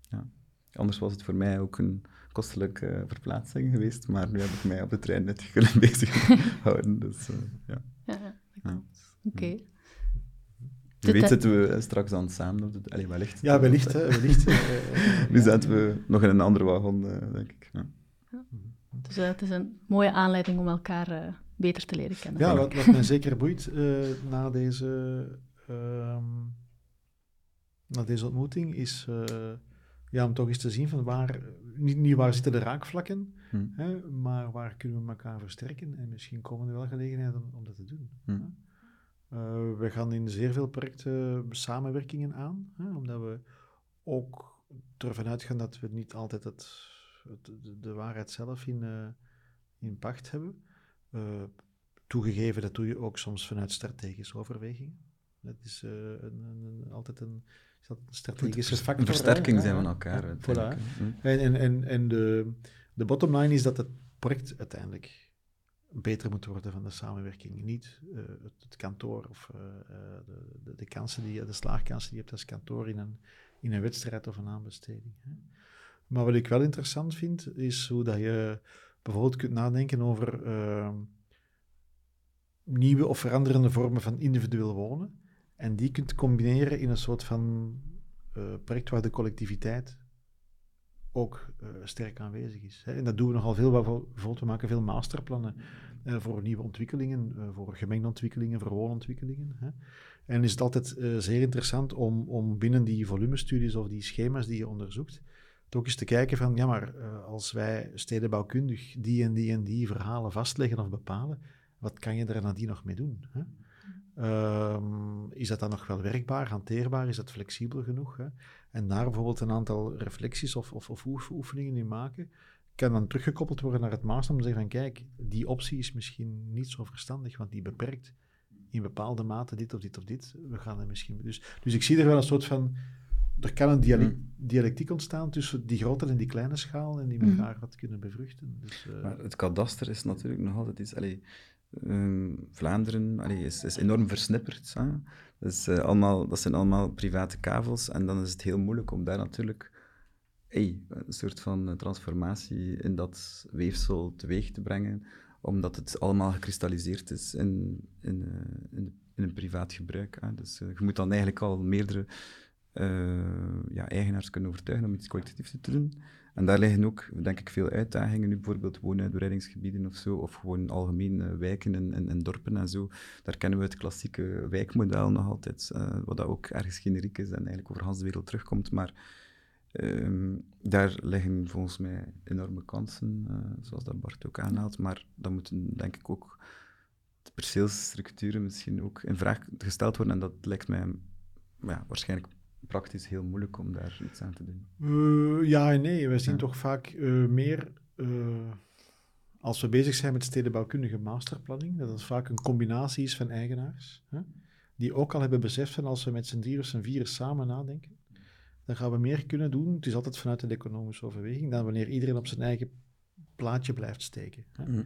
ja. Anders was het voor mij ook een kostelijke verplaatsing geweest, maar nu heb ik mij op de trein net kunnen bezig gehouden. Dus, eh, ja. Ja. Oké. Wie De weet zitten we straks dan samen op de... Allee, wellicht. Ja, wellicht. Hè, wellicht eh, eh, Nu ja. zaten we nog in een andere wagon, eh, denk ik. Ja. Dus eh, het is een mooie aanleiding om elkaar eh, beter te leren kennen. Ja, wat, wat mij zeker boeit eh, na, deze, ehm, na deze ontmoeting is eh, ja, om toch eens te zien van waar, niet, niet waar zitten de raakvlakken, Hm. hè, maar waar kunnen we elkaar versterken en misschien komen er wel gelegenheden om, om dat te doen. Hm. Eh, we gaan in zeer veel projecten samenwerkingen aan, hè, omdat we ook ervan uitgaan dat we niet altijd het, het- de, de waarheid zelf in, eh, in pacht hebben. Eh, toegegeven, dat doe je ook soms vanuit strategische overwegingen. Dat is een, een- een- altijd een, is dat een strategische Een factor. hè? versterking zijn van elkaar. Voilà. Hm. En, en, en, en de, de bottom line is dat het project uiteindelijk beter moet worden van de samenwerking. Niet eh, het, kantoor of eh, eh, de, de, de kansen die de slaagkansen die je hebt als kantoor in een, in een wedstrijd of een aanbesteding. Hè. Maar wat ik wel interessant vind, is hoe dat je bijvoorbeeld kunt nadenken over eh, nieuwe of veranderende vormen van individueel wonen. En die kunt combineren in een soort van project waar de collectiviteit ook eh, sterk aanwezig is. Hè. En dat doen we nogal veel. Bijvoorbeeld, we maken veel masterplannen eh, voor nieuwe ontwikkelingen, eh, voor gemengde ontwikkelingen, voor woonontwikkelingen. Hè. En is het altijd zeer interessant om, om binnen die volumestudies of die schema's die je onderzoekt, toch eens te kijken van, ja maar, als wij stedenbouwkundig die en die en die verhalen vastleggen of bepalen, wat kan je er nadien nog mee doen? Hè? Ehm, is dat dan nog wel werkbaar, hanteerbaar? Is dat flexibel genoeg? Hè? En daar bijvoorbeeld een aantal reflecties of, of, of oef- oefeningen in maken, kan dan teruggekoppeld worden naar het master om te zeggen van kijk, die optie is misschien niet zo verstandig, want die beperkt in bepaalde mate dit of dit of dit. We gaan er misschien... Dus, dus ik zie er wel een soort van... Er kan een dialect, Mm. dialectiek ontstaan tussen die grote en die kleine schaal en die elkaar wat kunnen bevruchten. Dus, eh, Maar het kadaster is natuurlijk nog altijd iets. Allee, ehm, Vlaanderen allee, is, is enorm versnipperd. Hè? Dus, allemaal, dat zijn allemaal private kavels. En dan is het heel moeilijk om daar natuurlijk een soort van eh, transformatie in dat weefsel teweeg te brengen. omdat het allemaal gekristalliseerd is in, in, eh, in, in een privaat gebruik. Hè. Dus je moet dan eigenlijk al meerdere ja, eigenaars kunnen overtuigen om iets collectiefs te doen. En daar liggen ook, denk ik, veel uitdagingen. Nu bijvoorbeeld woonuitbreidingsgebieden of zo, of gewoon algemeen wijken en, en, dorpen en zo. Daar kennen we het klassieke wijkmodel nog altijd, uh, wat dat ook ergens generiek is en eigenlijk over de wereld terugkomt. Maar ehm, daar liggen volgens mij enorme kansen, uh, zoals dat Bart ook aanhaalt. Maar dan moeten, denk ik, ook de perceelsstructuren misschien ook in vraag gesteld worden. En dat lijkt mij ja, waarschijnlijk praktisch heel moeilijk om daar iets aan te doen. Uh, ja en nee. We zien toch vaak uh, meer, uh, als we bezig zijn met stedenbouwkundige masterplanning, dat het vaak een combinatie is van eigenaars, hè, die ook al hebben beseft van als we met z'n drie of z'n vier samen nadenken, dan gaan we meer kunnen doen. Het is altijd vanuit een economische overweging, dan wanneer iedereen op zijn eigen plaatje blijft steken. Hè. Mm.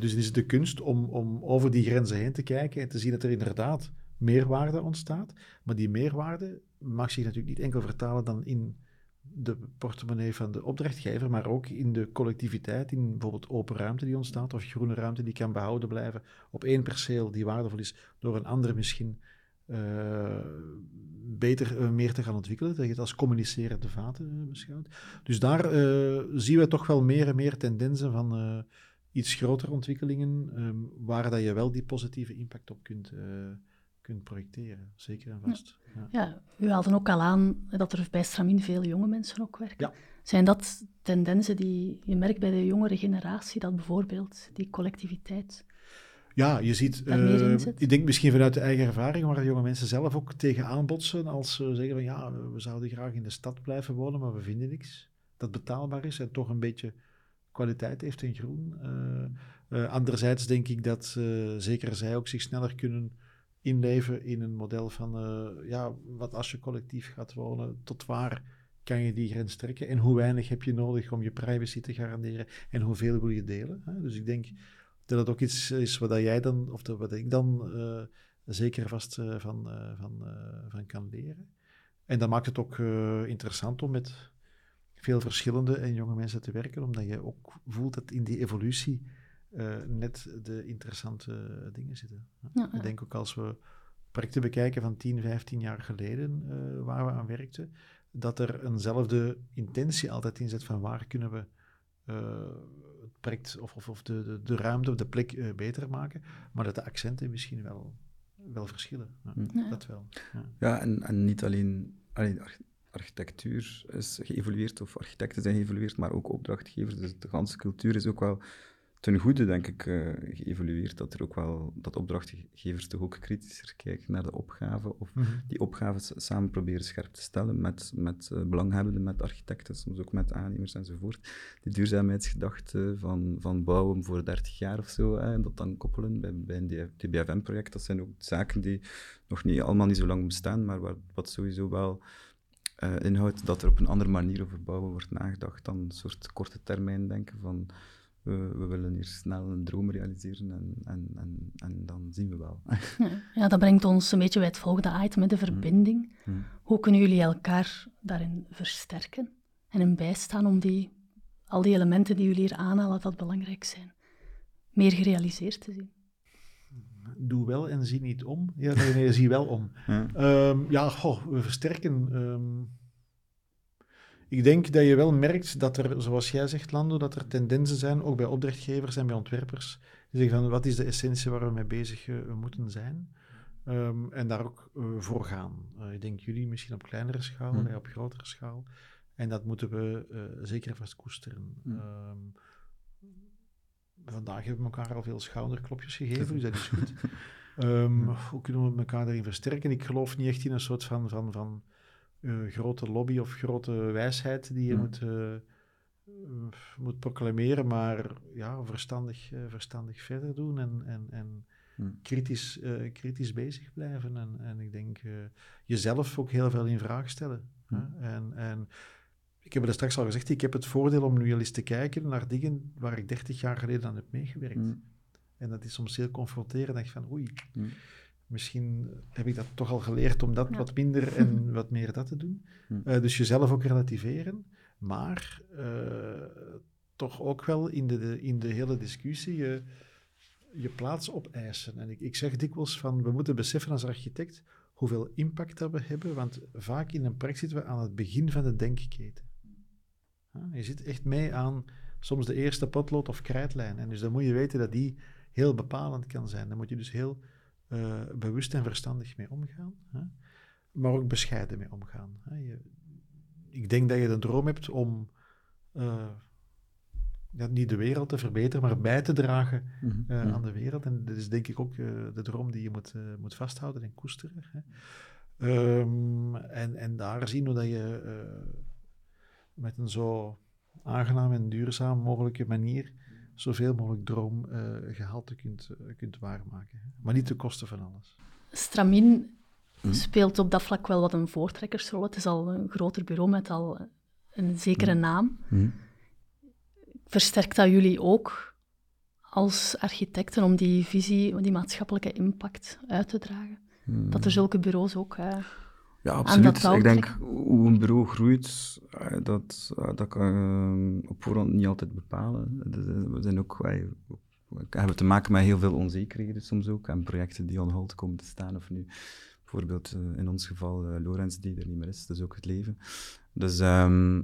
dus het is de kunst om, om over die grenzen heen te kijken en te zien dat er inderdaad meerwaarde ontstaat. Maar die meerwaarde mag zich natuurlijk niet enkel vertalen dan in de portemonnee van de opdrachtgever, maar ook in de collectiviteit, in bijvoorbeeld open ruimte die ontstaat of groene ruimte die kan behouden blijven op één perceel die waardevol is, door een andere misschien uh, beter uh, meer te gaan ontwikkelen, dat je het als communicerende vaten uh, beschouwt. Dus daar zien we toch wel meer en meer tendensen van iets grotere ontwikkelingen, um, waar dat je wel die positieve impact op kunt kunt projecteren, zeker en vast. Ja. ja. u haalde ook al aan dat er bij Stramin veel jonge mensen ook werken. Zijn dat tendensen die je merkt bij de jongere generatie, dat bijvoorbeeld die collectiviteit ja, je ziet, uh, ik denk misschien vanuit de eigen ervaring, waar jonge mensen zelf ook tegen botsen als ze zeggen van ja, we zouden graag in de stad blijven wonen, maar we vinden niks dat betaalbaar is en toch een beetje kwaliteit heeft in groen. Uh, uh, anderzijds denk ik dat zeker zij ook zich sneller kunnen inleven in een model van, uh, ja, wat als je collectief gaat wonen, tot waar kan je die grens trekken en hoe weinig heb je nodig om je privacy te garanderen en hoeveel wil je delen. Hè? Dus ik denk dat het ook iets is wat jij dan, of wat ik dan uh, zeker vast uh, van, van, van kan leren. En dat maakt het ook interessant om met veel verschillende en jonge mensen te werken, omdat je ook voelt dat in die evolutie uh, net de interessante dingen zitten. Ja, Ik denk ook als we projecten bekijken van 10, 15 jaar geleden uh, waar we aan werkten, dat er eenzelfde intentie altijd in zit van waar kunnen we uh, het project of, of, of de, de, de, ruimte of de plek beter maken, maar dat de accenten misschien wel, wel verschillen. Ja, Dat wel. Ja, en, en niet alleen, alleen architectuur is geëvolueerd of architecten zijn geëvolueerd, maar ook opdrachtgevers. Dus de hele cultuur is ook wel ten goede, denk ik, uh, geëvolueerd. Dat er ook wel, dat opdrachtgevers toch ook kritischer kijken naar de opgave. Of mhm. die opgaves samen proberen scherp te stellen met, met uh, belanghebbenden, met architecten, soms ook met aannemers enzovoort. Die duurzaamheidsgedachte van, van bouwen voor 30 jaar of zo, hè, en dat dan koppelen bij, bij een DBFM-project. Dat zijn ook zaken die nog niet, allemaal niet zo lang bestaan, maar waar, wat sowieso wel uh, inhoudt dat er op een andere manier over bouwen wordt nagedacht dan een soort korte termijn denken van we, willen hier snel een droom realiseren en, en, en, en dan zien we wel. Ja, dat brengt ons een beetje bij het volgende item, met de mm. verbinding. Mm. Hoe kunnen jullie elkaar daarin versterken en in bijstaan om die, al die elementen die jullie hier aanhalen, dat belangrijk zijn, meer gerealiseerd te zien? Doe wel en zie niet om. Ja, nee, nee, zie wel om. Ja, um, ja goh, we versterken. Um, ik denk dat je wel merkt dat er, zoals jij zegt, Lando, dat er tendensen zijn, ook bij opdrachtgevers en bij ontwerpers, die zeggen van wat is de essentie waar we mee bezig uh, moeten zijn. Um, en daar ook uh, voor gaan. Uh, ik denk jullie misschien op kleinere schaal, mm. op grotere schaal. En dat moeten we zeker vast koesteren. Mm. Um, vandaag hebben we elkaar al veel schouderklopjes gegeven, dus dat is goed. Um, hoe kunnen we elkaar daarin versterken? Ik geloof niet echt in een soort van, van, van uh, grote lobby of grote wijsheid die je mm. moet, uh, moet proclameren, maar ja, verstandig, uh, verstandig verder doen en, en, en mm. kritisch, kritisch bezig blijven. En, en ik denk jezelf ook heel veel in vraag stellen. Mm. En, en ik heb het straks al gezegd, ik heb het voordeel om nu al eens te kijken naar dingen waar ik 30 jaar geleden aan heb meegewerkt. En dat is soms heel confronterend. denk je van, oei, misschien heb ik dat toch al geleerd om dat wat minder en wat meer dat te doen. Hm. Uh, dus jezelf ook relativeren. Maar uh, toch ook wel in de, de- in de hele discussie je, je plaats opeisen. En ik, ik zeg dikwijls van, we moeten beseffen als architect hoeveel impact dat we hebben, want vaak in een project zitten we aan het begin van de denkketen. Ja, je zit echt mee aan soms de eerste potlood of krijtlijn. En dus dan moet je weten dat die heel bepalend kan zijn. Daar moet je dus heel eh, bewust en verstandig mee omgaan. Hè? Maar ook bescheiden mee omgaan. Hè? Je, ik denk dat je de droom hebt om eh, ja, niet de wereld te verbeteren, maar bij te dragen Mhm. eh, Mhm. aan de wereld. En dat is denk ik ook de droom die je moet, moet vasthouden en koesteren. Hè. Ehm, en, en daar zien hoe dat je met een zo aangenaam en duurzaam mogelijke manier zoveel mogelijk droomgehalte kunt, eh, kunt waarmaken. Maar niet ten koste van alles. Stramin Mhm. speelt op dat vlak wel wat een voortrekkersrol. Het is al een groter bureau met al een zekere naam. Mhm. Versterkt dat jullie ook als architecten om die visie, die maatschappelijke impact uit te dragen? Mhm. Dat er zulke bureaus ook... eh, Ja, dat absoluut. Ik denk hoe een bureau groeit, eh, dat, eh, dat kan je op voorhand niet altijd bepalen. Eh, We zijn ook, wij, we hebben te maken met heel veel onzekerheden soms ook. En projecten die on hold komen te staan. Of nu bijvoorbeeld eh, in ons geval eh, Lorenz, die er niet meer is. Dus ook het leven. Dus ehm,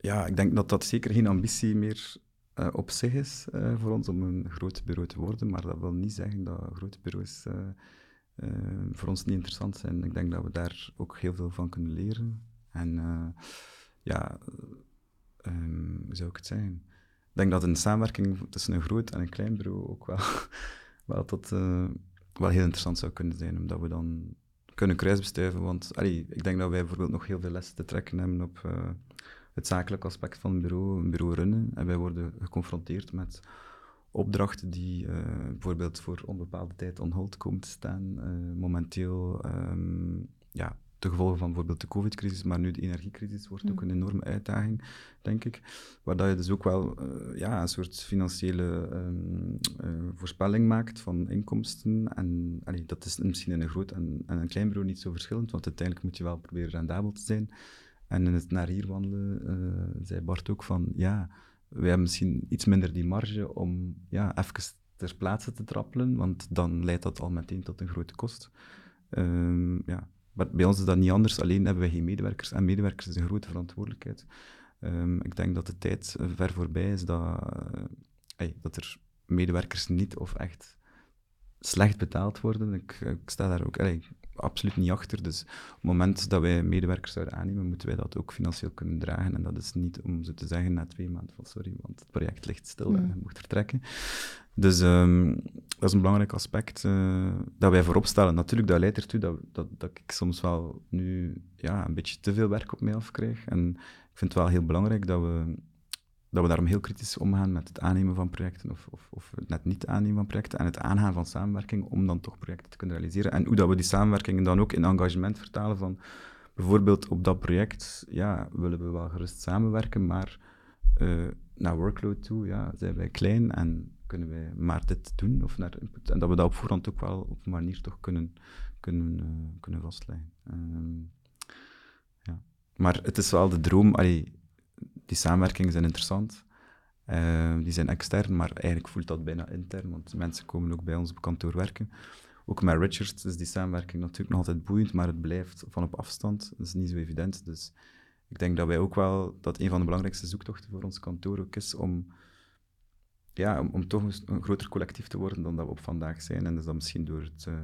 ja, ik denk dat dat zeker geen ambitie meer eh, op zich is eh, voor ons om een groot bureau te worden. Maar dat wil niet zeggen dat grote bureaus eh, voor ons niet interessant zijn. Ik denk dat we daar ook heel veel van kunnen leren. En eh, ja, eh, ehm, hoe zou ik het zeggen? Ik denk dat een samenwerking tussen een groot en een klein bureau ook wel, wel, tot, eh, wel heel interessant zou kunnen zijn, omdat we dan kunnen kruisbestuiven. Want allee, ik denk dat wij bijvoorbeeld nog heel veel lessen te trekken hebben op het zakelijke aspect van een bureau, een bureau runnen. En wij worden geconfronteerd met opdrachten die eh, bijvoorbeeld voor onbepaalde tijd on hold komen te staan. Eh, momenteel, ehm, ja, de gevolgen van bijvoorbeeld de covid-crisis, maar nu de energiecrisis wordt ook een enorme uitdaging, denk ik. Waar dat je dus ook wel eh, ja, een soort financiële ehm, eh, voorspelling maakt van inkomsten. En allee, dat is misschien in een groot en, en een klein bureau niet zo verschillend, want uiteindelijk moet je wel proberen rendabel te zijn. En in het naar hier wandelen zei Bart ook van, ja, wij hebben misschien iets minder die marge om ja, even ter plaatse te trappelen, want dan leidt dat al meteen tot een grote kost. Ehm, ja. Maar bij ons is dat niet anders, alleen hebben wij geen medewerkers en medewerkers is een grote verantwoordelijkheid. Ehm, ik denk dat de tijd eh, ver voorbij is dat, eh, dat er medewerkers niet of echt slecht betaald worden. Ik, ik sta daar ook absoluut niet achter. Dus op het moment dat wij medewerkers zouden aannemen, moeten wij dat ook financieel kunnen dragen. En dat is niet om zo te zeggen na twee maanden van sorry, want het project ligt stil en Mm. je moet vertrekken. Dus ehm, dat is een belangrijk aspect eh, dat wij voorop stellen. Natuurlijk, dat leidt ertoe dat, dat, dat ik soms wel nu ja, een beetje te veel werk op mij afkrijg. En ik vind het wel heel belangrijk dat we, dat we daarom heel kritisch omgaan met het aannemen van projecten of, of, of het net niet aannemen van projecten en het aangaan van samenwerking om dan toch projecten te kunnen realiseren. En hoe dat we die samenwerkingen dan ook in engagement vertalen van bijvoorbeeld op dat project, ja, willen we wel gerust samenwerken, maar eh, naar workload toe, ja, zijn wij klein en kunnen wij maar dit doen of naar input. En dat we dat op voorhand ook wel op een manier toch kunnen, kunnen, eh, kunnen vastleggen. Ehm, ja. Maar het is wel de droom, die samenwerkingen zijn interessant. Eh, die zijn extern, maar eigenlijk voelt dat bijna intern, want mensen komen ook bij ons op kantoor werken. Ook met Richards is die samenwerking natuurlijk nog altijd boeiend, maar het blijft van op afstand. Dat is niet zo evident. Dus ik denk dat wij ook wel, dat een van de belangrijkste zoektochten voor ons kantoor ook is om, ja, om, om toch een, groter collectief te worden dan dat we op vandaag zijn. En dus dat misschien door het, eh,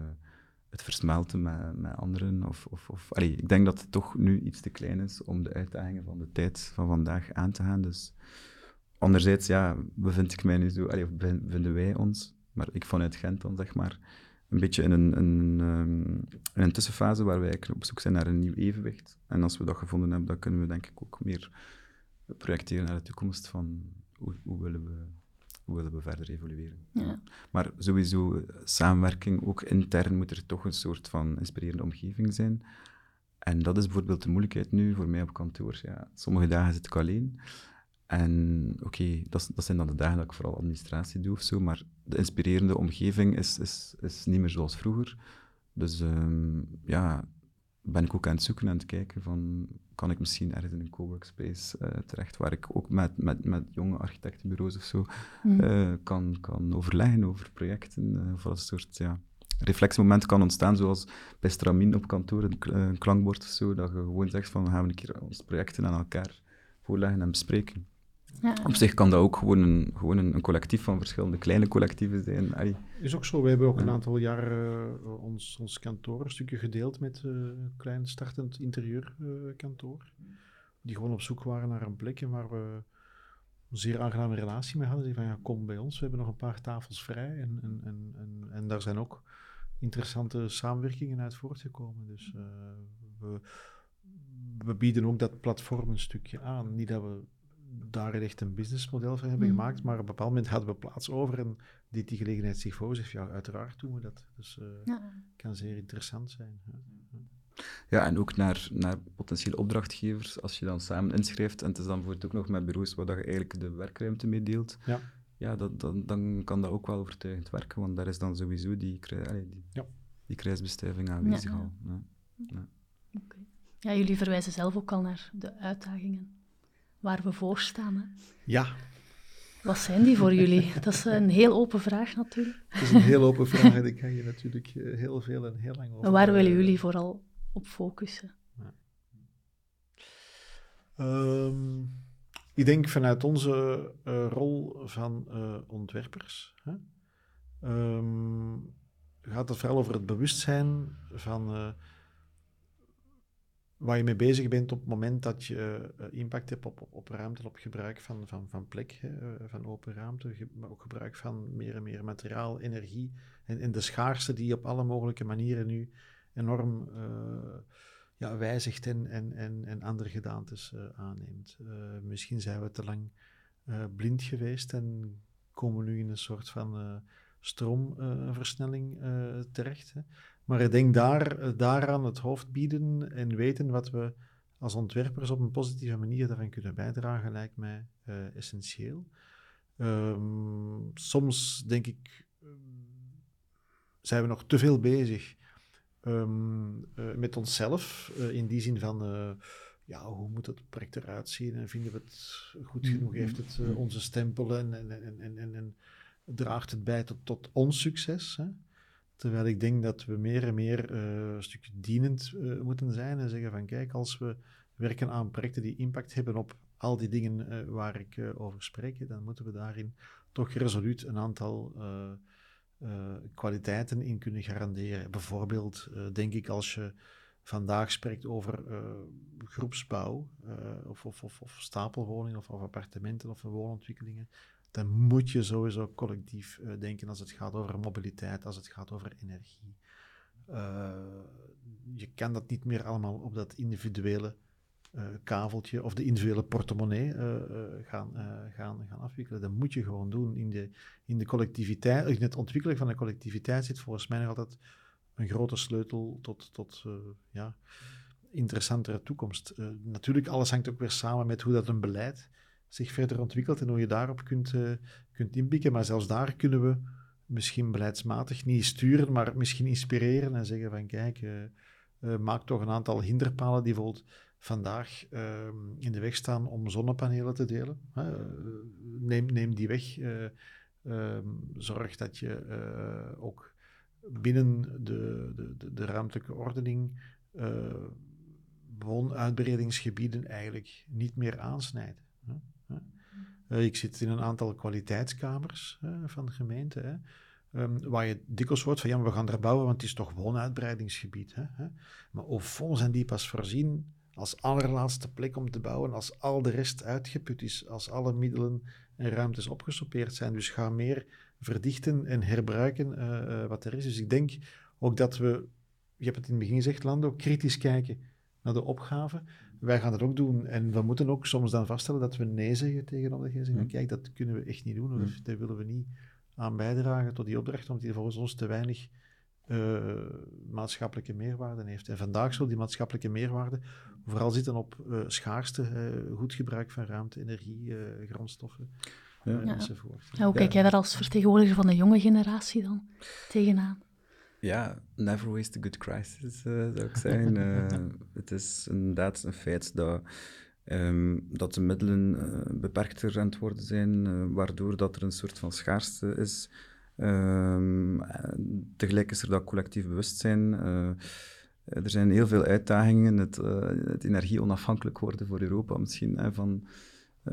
het versmelten met, met anderen. Of, of, of, allee, ik denk dat het toch nu iets te klein is om de uitdagingen van de tijd van vandaag aan te gaan. Dus anderzijds, ja, bevind ik mij nu zo, allee, of bevinden wij ons, maar ik vanuit Gent dan zeg maar, een beetje in een, een, in een tussenfase waar wij op zoek zijn naar een nieuw evenwicht. En als we dat gevonden hebben, dan kunnen we denk ik ook meer projecteren naar de toekomst van hoe, hoe willen, we, hoe willen we verder evolueren. Ja. Maar sowieso, samenwerking, ook intern moet er toch een soort van inspirerende omgeving zijn. En dat is bijvoorbeeld de moeilijkheid nu voor mij op kantoor. Ja, sommige dagen zit ik alleen. En oké, okay, dat, dat, zijn dan de dagen dat ik vooral administratie doe of zo, maar de inspirerende omgeving is, is, is niet meer zoals vroeger. Dus um, ja, ben ik ook aan het zoeken en aan het kijken van, kan ik misschien ergens in een coworkspace uh, terecht, waar ik ook met, met, met jonge architectenbureaus of zo mm. kan, kan overleggen over projecten, uh, of een soort ja, reflectiemoment kan ontstaan, zoals bij Stramin op kantoor, een, klankbord of zo, dat je gewoon zegt van, gaan we een keer onze projecten aan elkaar voorleggen en bespreken. Ja. Op zich kan dat ook gewoon een, gewoon een, collectief van verschillende kleine collectieven zijn. Is ook zo. We hebben ook een aantal jaar uh, ons, ons kantoor een stukje gedeeld met uh, een klein startend interieurkantoor. Uh, die gewoon op zoek waren naar een plek waar we een zeer aangename relatie mee hadden. Die van ja, kom bij ons, we hebben nog een paar tafels vrij. En, en, en, en, en daar zijn ook interessante samenwerkingen uit voortgekomen. Dus we, we bieden ook dat platform een stukje aan. Niet dat we daar echt een businessmodel van hebben mm. gemaakt, maar op een bepaald moment hadden we plaats over en dit die gelegenheid zich voor zich. Ja, uiteraard doen we dat. Dus uh, ja. kan zeer interessant zijn. Ja, en ook naar, naar potentiële opdrachtgevers, als je dan samen inschrijft, en het is dan bijvoorbeeld ook nog met bureaus waar je eigenlijk de werkruimte mee deelt, ja, ja dat, dan, dan kan dat ook wel overtuigend werken, want daar is dan sowieso die, die, ja. die kruisbestuiving aanwezig al. Ja. Ja. Okay. ja, jullie verwijzen zelf ook al naar de uitdagingen waar we voor staan. Hè? Ja. Wat zijn die voor jullie? Dat is een heel open vraag natuurlijk. Dat is een heel open vraag en daar kan je natuurlijk eh, heel veel en heel lang over. En waar willen jullie vooral op focussen? Ja. Ehm, ik denk vanuit onze uh, rol van uh, ontwerpers hè, um, gaat het vooral over het bewustzijn van waar je mee bezig bent op het moment dat je uh, impact hebt op, op, ruimte, op gebruik van, van, van plek, hè, uh, van open ruimte, maar ook gebruik van meer en meer materiaal, energie en, en de schaarste die op alle mogelijke manieren nu enorm uh, ja, wijzigt en, en, en, en andere gedaantes aanneemt. misschien zijn we te lang blind geweest en komen we nu in een soort van stroomversnelling terecht. Hè. Maar ik denk daar, eh, daaraan het hoofd bieden en weten wat we als ontwerpers op een positieve manier daaraan kunnen bijdragen, lijkt mij uh, essentieel. Um, soms denk ik, ehm, zijn we nog te veel bezig um, uh, met onszelf, uh, in die zin van, ja, hoe moet het project eruit zien en vinden we het goed genoeg, mm-hmm. heeft het onze stempel en, en, en, en, en, draagt het bij tot, tot ons succes. Hè? Terwijl ik denk dat we meer en meer uh, een stukje dienend uh, moeten zijn en zeggen van kijk, als we werken aan projecten die impact hebben op al die dingen uh, waar ik over spreek, dan moeten we daarin toch resoluut een aantal kwaliteiten in kunnen garanderen. Bijvoorbeeld, denk ik, als je vandaag spreekt over groepsbouw of, of, of, of, stapelwoningen of, of appartementen of woonontwikkelingen, dan moet je sowieso collectief uh, denken als het gaat over mobiliteit, als het gaat over energie. Uh, je kan dat niet meer allemaal op dat individuele uh, kaveltje of de individuele portemonnee gaan, gaan, gaan afwikkelen. Dat moet je gewoon doen. In de, in de collectiviteit, in het ontwikkelen van de collectiviteit zit volgens mij nog altijd een grote sleutel tot, tot ja, interessantere toekomst. natuurlijk, alles hangt ook weer samen met hoe dat een beleid zich verder ontwikkelt en hoe je daarop kunt, uh, kunt inpikken. Maar zelfs daar kunnen we misschien beleidsmatig niet sturen, maar misschien inspireren en zeggen van kijk, uh, maak toch een aantal hinderpalen die bijvoorbeeld vandaag ehm, in de weg staan om zonnepanelen te delen. neem, neem die weg. Ehm, zorg dat je ook binnen de, de, de, ruimtelijke ordening woonuitbreidingsgebieden eigenlijk niet meer aansnijdt. Uh, ik zit in een aantal kwaliteitskamers van de gemeente. Hè. Um, waar je dikwijls hoort van ja, we gaan er bouwen, want het is toch woonuitbreidingsgebied. Hè. Maar fond zijn die pas voorzien als allerlaatste plek om te bouwen, als al de rest uitgeput is, als alle middelen en ruimtes opgesoupeerd zijn. Dus ga meer verdichten en herbruiken uh, wat er is. Dus ik denk ook dat we, je hebt het in het begin gezegd, Lando, kritisch kijken naar de opgave wij gaan dat ook doen. En we moeten ook soms dan vaststellen dat we nee zeggen tegen omgeving. Mm. Kijk, dat kunnen we echt niet doen. Of mm. daar willen we niet aan bijdragen tot die opdracht, omdat die volgens ons te weinig uh, maatschappelijke meerwaarde heeft. En vandaag zal die maatschappelijke meerwaarde vooral zitten op uh, schaarste, uh, goed gebruik van ruimte, energie, grondstoffen ja. enzovoort. Ja, hoe kijk jij daar als vertegenwoordiger van de jonge generatie dan tegenaan? Ja, never waste a good crisis, uh, zou ik zeggen. uh, het is inderdaad een feit dat, um, dat de middelen uh, beperkter aan het worden zijn, waardoor dat er een soort van schaarste is. Um, tegelijk is er dat collectief bewustzijn. er zijn heel veel uitdagingen. Het, het energie onafhankelijk worden voor Europa misschien hè, van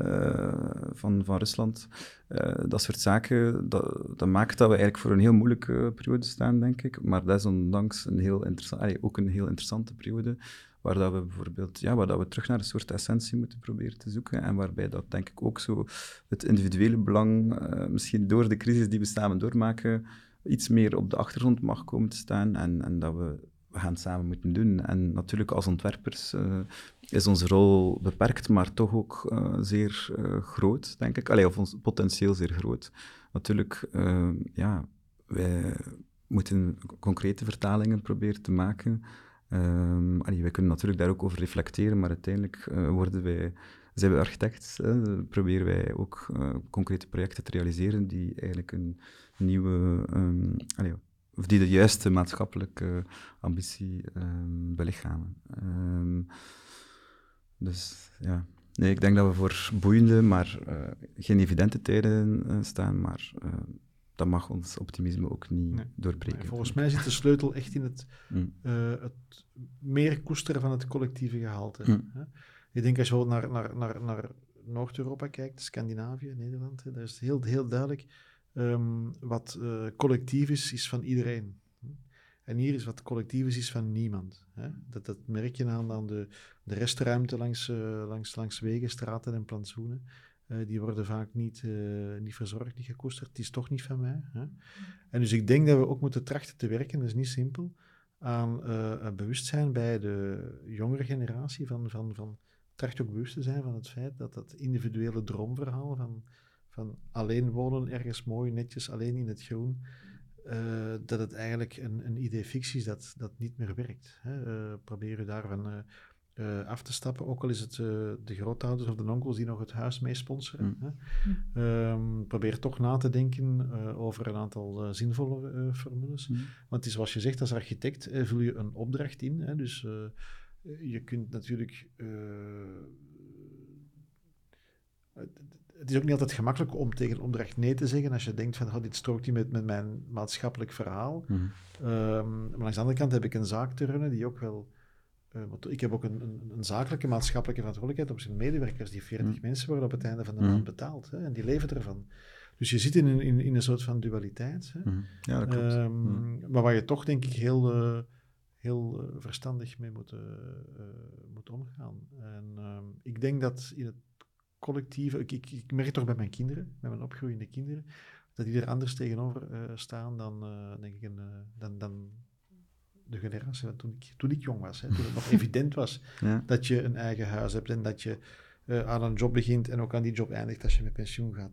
uh, van, van Rusland. Uh, dat soort zaken, dat, maakt dat we eigenlijk voor een heel moeilijke periode staan, denk ik. Maar desondanks een heel interessant, ook een heel interessante periode, waar dat we bijvoorbeeld, ja, waar dat we terug naar een soort essentie moeten proberen te zoeken. En waarbij dat, denk ik, ook zo het individuele belang, misschien door de crisis die we samen doormaken, iets meer op de achtergrond mag komen te staan. En, en dat we gaan het samen moeten doen. En natuurlijk als ontwerpers uh, is onze rol beperkt, maar toch ook uh, zeer uh, groot, denk ik. Allee, of ons potentieel zeer groot. Natuurlijk, ja, wij moeten concrete vertalingen proberen te maken. Um, wij kunnen natuurlijk daar ook over reflecteren, maar uiteindelijk worden wij, zijn we architect, proberen wij ook concrete projecten te realiseren die eigenlijk een nieuwe allee, of die de juiste maatschappelijke ambitie um, belichamen. Um, dus ja, nee, ik denk dat we voor boeiende, maar uh, geen evidente tijden uh, staan, maar uh, dat mag ons optimisme ook niet nee. doorbreken. Nee, volgens mij zit de sleutel echt in het, mm. het meer koesteren van het collectieve gehalte. Mm. Hè? Ik denk als je naar, naar, naar, naar Noord-Europa kijkt, Scandinavië, Nederland, hè, daar is het heel, heel duidelijk Um, wat uh, collectief is, is van iedereen. En hier is wat collectief is, is van niemand. Hè? Dat, dat merk je aan, aan de, de restruimte langs, uh, langs, langs wegen, straten en plantsoenen. Uh, die worden vaak niet, niet verzorgd, niet gekoesterd. Het is toch niet van mij. Hè? En dus ik denk dat we ook moeten trachten te werken, dat is niet simpel, aan bewustzijn bij de jongere generatie. Van, van, van, tracht ook bewust te zijn van het feit dat dat individuele droomverhaal van van alleen wonen ergens mooi, netjes, alleen in het groen, uh, dat het eigenlijk een, een idee fictie is dat, dat niet meer werkt. Hè. Uh, probeer je daarvan uh, af te stappen, ook al is het de grootouders of de onkels die nog het huis mee sponsoren. Mm. Hè. Um, probeer toch na te denken over een aantal zinvolle formules. Mm. Want het is zoals je zegt, als architect vul je een opdracht in. Hè, dus je kunt natuurlijk het is ook niet altijd gemakkelijk om tegen een opdracht nee te zeggen als je denkt van, oh, dit strookt niet met, met mijn maatschappelijk verhaal. Mm um, maar langs de andere kant heb ik een zaak te runnen die ook wel... Uh, ik heb ook een, een, een, zakelijke maatschappelijke verantwoordelijkheid op zijn medewerkers, die 40 mhm. mensen worden op het einde van de maand mhm. betaald. Hè, en die leven ervan. Dus je zit in een, in, in een soort van dualiteit. Hè. Mhm. Ja, dat klopt. Um, maar waar je toch, denk ik, heel... Uh, heel uh, verstandig mee moet, moet omgaan. En ehm, ik denk dat in het collectieve. Ik, ik, ik, merk toch bij mijn kinderen, bij mijn opgroeiende kinderen, dat die er anders tegenover uh, staan dan, uh, denk ik, een, uh, dan, dan de generatie van toen ik, toen ik jong was. Hè, toen het nog evident was ja. dat je een eigen huis hebt en dat je aan een job begint en ook aan die job eindigt als je met pensioen gaat.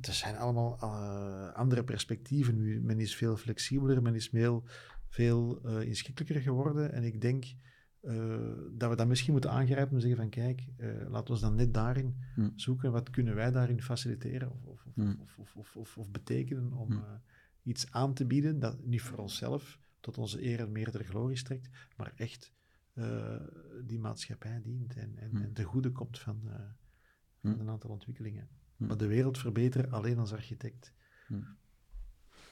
Er zijn allemaal andere perspectieven nu. Men is veel flexibeler, men is veel, veel inschikkelijker geworden. En ik denk uh, dat we dat misschien moeten aangrijpen en zeggen van kijk, uh, laten we ons dan net daarin mm. zoeken, wat kunnen wij daarin faciliteren of, of, mm. of, of betekenen om uh, iets aan te bieden dat niet voor onszelf tot onze eer en meerdere glorie strekt, maar echt die maatschappij dient en, en, en de goede komt van, van een aantal ontwikkelingen. Maar de wereld verbeteren alleen als architect.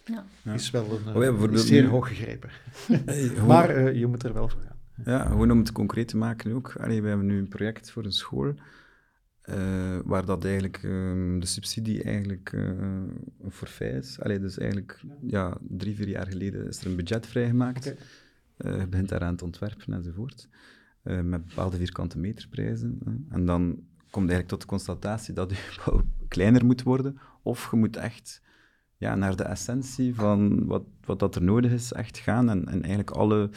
Ja. Is wel een, oh ja, zeer hoog gegrepen. Hey, maar je moet er wel voor gaan. Ja, gewoon om het concreet te maken ook. Allee, we hebben nu een project voor een school, uh, waar dat eigenlijk um, de subsidie eigenlijk uh, een forfait is. Allee, dus eigenlijk, ja. drie, vier jaar geleden is er een budget vrijgemaakt. Okay. Uh, je begint daaraan te ontwerpen enzovoort. met bepaalde vierkante meterprijzen. en dan komt eigenlijk tot de constatatie dat je kleiner moet worden, of je moet echt ja, naar de essentie van wat, wat dat er nodig is, echt gaan en, en eigenlijk alle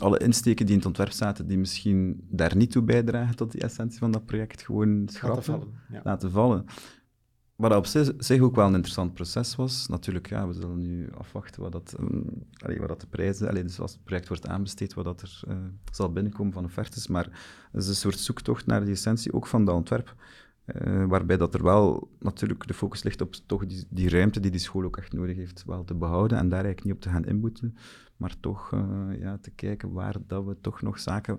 alle insteken die in het ontwerp zaten, die misschien daar niet toe bijdragen tot die essentie van dat project, gewoon schrappen, laten vallen. Ja. Laten vallen. Wat op zich ook wel een interessant proces was. Natuurlijk, ja, we zullen nu afwachten wat, dat, um, allee, wat dat de prijzen, allee, dus als het project wordt aanbesteed, wat dat er uh, zal binnenkomen van offertes. Maar het is een soort zoektocht naar die essentie, ook van dat ontwerp. Eh, waarbij dat er wel natuurlijk de focus ligt op toch die, die ruimte die die school ook echt nodig heeft, wel te behouden en daar eigenlijk niet op te gaan inboeten, maar toch uh, ja, te kijken waar dat we toch nog zaken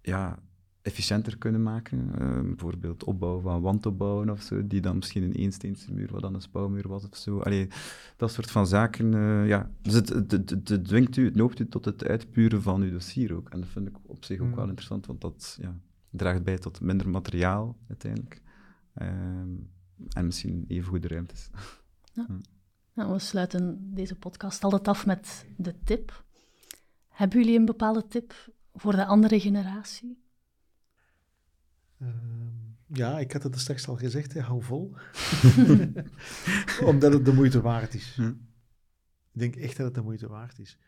ja, efficiënter kunnen maken. Uh, bijvoorbeeld opbouwen van wandopbouwen of zo, die dan misschien een eensteense muur, wat dan een spouwmuur was of zo. Allee, dat soort van zaken, ja. Dus het, het, het, het, dwingt u, het noopt u tot het uitpuren van uw dossier ook. En dat vind ik op zich ook wel Mm. interessant, want dat ja, draagt bij tot minder materiaal uiteindelijk. Ehm, en misschien even goede ruimtes. Nou, we sluiten deze podcast altijd af met de tip. Hebben jullie een bepaalde tip voor de andere generatie? Ehm, ja, ik had het er straks al gezegd, hè, hou vol. Omdat het de moeite waard is. Hm. Ik denk echt dat het de moeite waard is.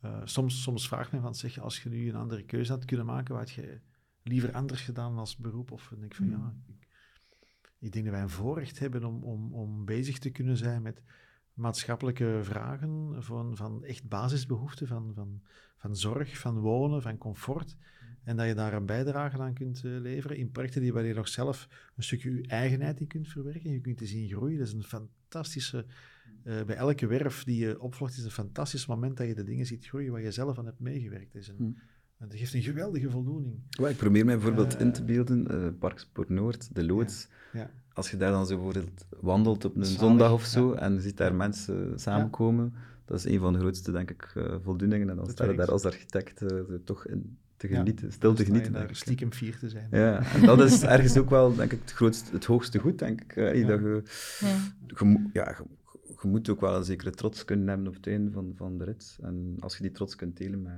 Eh, soms, soms vraagt men van, zeg, als je nu een andere keuze had kunnen maken, wat je liever anders gedaan als beroep? Of denk ik van, ja, ik, ik denk dat wij een voorrecht hebben om, om, om bezig te kunnen zijn met maatschappelijke vragen van, van echt basisbehoeften, van, van, van zorg, van wonen, van comfort. En dat je daar een bijdrage aan kunt eh, leveren in projecten die waar je nog zelf een stukje je eigenheid in kunt verwerken. Je kunt die zien groeien. Dat is een fantastische... eh, bij elke werf die je opvolgt, is een fantastisch moment dat je de dingen ziet groeien waar je zelf aan hebt meegewerkt. Dat, is een, Hm. En dat geeft een geweldige voldoening. Ik probeer mij bijvoorbeeld Eh, in te beelden, eh Parkspoort Noord, de loods. Ja. Als je daar dan zo bijvoorbeeld wandelt op een Zalig, zondag of zo ja. en je ziet daar mensen samenkomen, dat is een van de grootste, denk ik, eh, voldoeningen. En dan sta je daar als architect eh, toch in te Ja. genieten, stil te genieten. daar stiekem fier te zijn. Ja, en dat is ergens ook wel, denk ik, het, grootste, het hoogste goed, denk ik. eh, Ja. Dat je, Ja. je, moet- ja, je, je moet ook wel een zekere trots kunnen hebben op het einde van, van de rit. En als je die trots kunt delen met,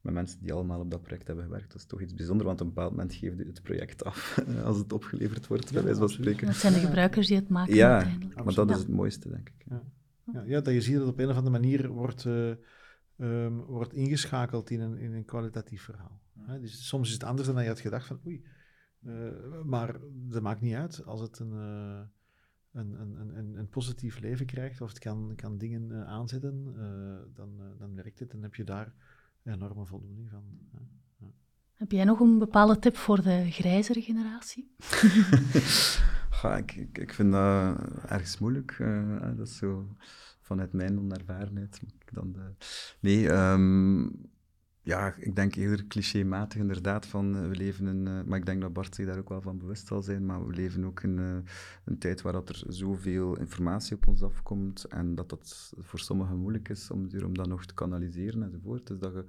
met mensen die allemaal op dat project hebben gewerkt, dat is toch iets bijzonders, want op een bepaald moment geef je het project af als het opgeleverd wordt, bij wijze van spreken. Dat zijn de gebruikers die het maken Ja, uiteindelijk. maar dat is het mooiste, denk ik. Ja, ja, dat je ziet dat het op een of andere manier wordt, eh, ehm, wordt ingeschakeld in een, in een kwalitatief verhaal. Hè, dus soms is het anders dan je had gedacht van oei. eh, maar dat maakt niet uit als het een, eh, een, een, een- een, een positief leven krijgt of het kan, kan dingen aanzetten, eh, dan, dan werkt het en heb je daar enorme voldoening van. hè. Heb jij nog een bepaalde tip voor de grijzere generatie? Ga, ik, ik, ik vind dat ergens moeilijk. eh, dat is zo vanuit mijn onervarenheid. Dan de... Nee, ehm, ja, ik denk eerder clichématig inderdaad van eh, we leven in, eh, maar ik denk dat Bart zich daar ook wel van bewust zal zijn, maar we leven ook in eh, een tijd waar dat er zoveel informatie op ons afkomt en dat dat voor sommigen moeilijk is om, om dat nog te kanaliseren enzovoort. Dus dat je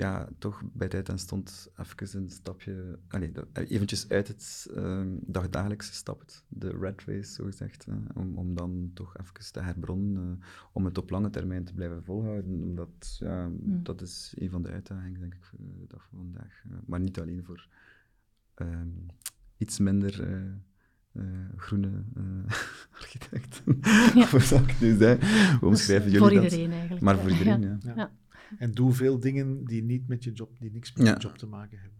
ja, toch bij tijd en stond even een stapje, allee, dat- eventjes uit het ehm, dagdagelijkse stapt, de red race zogezegd, hè, om, om dan toch even te herbronnen, eh, om het op lange termijn te blijven volhouden, omdat ja, Hmm. dat is een van de uitdagingen, denk ik, voor de dag van vandaag. eh, maar niet alleen voor ehm, iets minder eh, eh, groene eh, architecten, Ja. hoe zou ik nu omschrijven Dus jullie voor dat? iedereen eigenlijk. Maar voor iedereen, ja. Ja. Ja. En doe veel dingen die niet met je job, die niks met Ja. je job te maken hebben.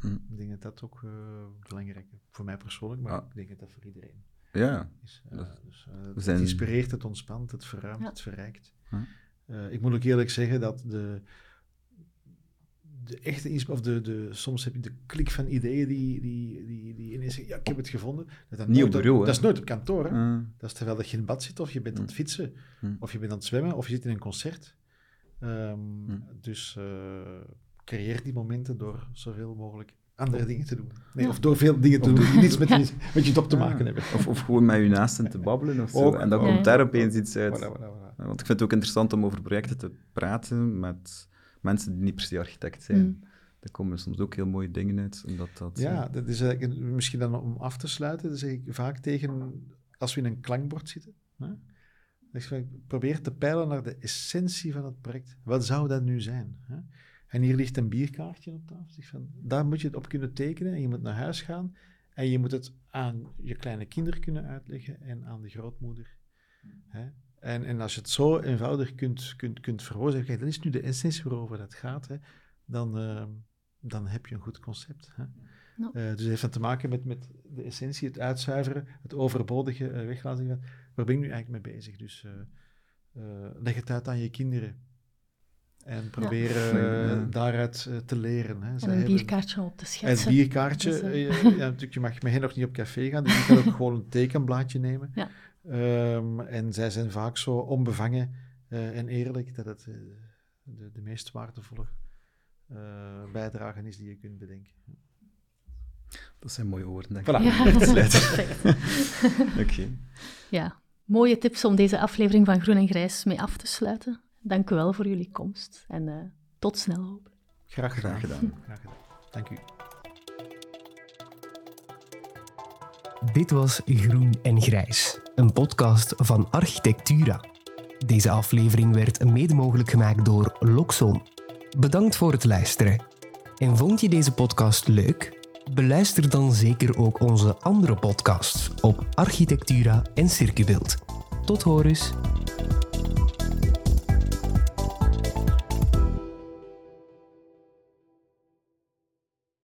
Hm. Ik denk dat dat ook eh, belangrijk is. Voor mij persoonlijk, maar Ja. ik denk dat dat voor iedereen Ja, is. Eh, Dat- dus, eh, zijn- Het inspireert, het ontspant, het verruimt, Ja. het verrijkt. Ja. Eh, ik moet ook eerlijk zeggen dat de, de echte of de, de, soms heb je de klik van ideeën die, die, die, die ineens zeggen, ja, ik heb het gevonden. Dat, dat Niet nooit op bureau, hè? Dat is nooit op kantoor, hè. Dat is terwijl dat je in bad zit, of je bent aan het Hm. fietsen, Hm. of je bent aan het zwemmen, of je zit in een concert. Ehm, Hm. Dus eh, creëer die momenten door zoveel mogelijk andere dingen te doen. Nee, Ja. Of door veel dingen te Of doen die niets met, Ja. je, met je job te Ja. maken hebben. Of, of gewoon met je naasten te babbelen of zo. Ook. En dan komt daar opeens iets uit. Voilà, voilà, voilà. Want ik vind het ook interessant om over projecten te praten met mensen die niet per se architect zijn. Mm. Daar komen soms ook heel mooie dingen uit. Omdat dat, Ja, eh, dat is eigenlijk misschien dan om af te sluiten, dan zeg ik vaak tegen, als we in een klankbord zitten, hè, zeg ik probeer te peilen naar de essentie van het project. Wat zou dat nu zijn? Hè? En hier ligt een bierkaartje op tafel. Van, daar moet je het op kunnen tekenen en je moet naar huis gaan en je moet het aan je kleine kinderen kunnen uitleggen en aan de grootmoeder. Hè? En, en als je het zo eenvoudig kunt, kunt, kunt verwoorden, kijk, dat is nu de essentie waarover dat gaat, hè, dan, eh, dan heb je een goed concept. Hè? Eh, dus het heeft te maken met, met de essentie, het uitzuiveren, het overbodige uh, weglaten. Waar ben ik nu eigenlijk mee bezig? Dus eh, eh, leg het uit aan je kinderen. En proberen Ja. eh, daaruit te leren. Hè. En een hebben- bierkaartje op te En het schetsen. bierkaartje, Dus, ja, natuurlijk, je mag met hen nog niet op café gaan, dus je kan ook gewoon een tekenblaadje nemen. Ja. Ehm, en zij zijn vaak zo onbevangen eh, en eerlijk dat het de, de meest waardevolle eh bijdrage is die je kunt bedenken. Dat zijn mooie woorden, denk Voilà. ik. Ja, sluiten. perfect. Oké. Ja, mooie tips om deze aflevering van Groen en Grijs mee af te sluiten. Dank u wel voor jullie komst en eh, tot snel hopelijk. Graag gedaan. Graag gedaan. Graag gedaan. Dank u. Dit was Groen en Grijs, een podcast van Architectura. Deze aflevering werd mede mogelijk gemaakt door Loxon. Bedankt voor het luisteren. En vond je deze podcast leuk? Beluister dan zeker ook onze andere podcasts op Architectura en Circubeeld. Tot horens!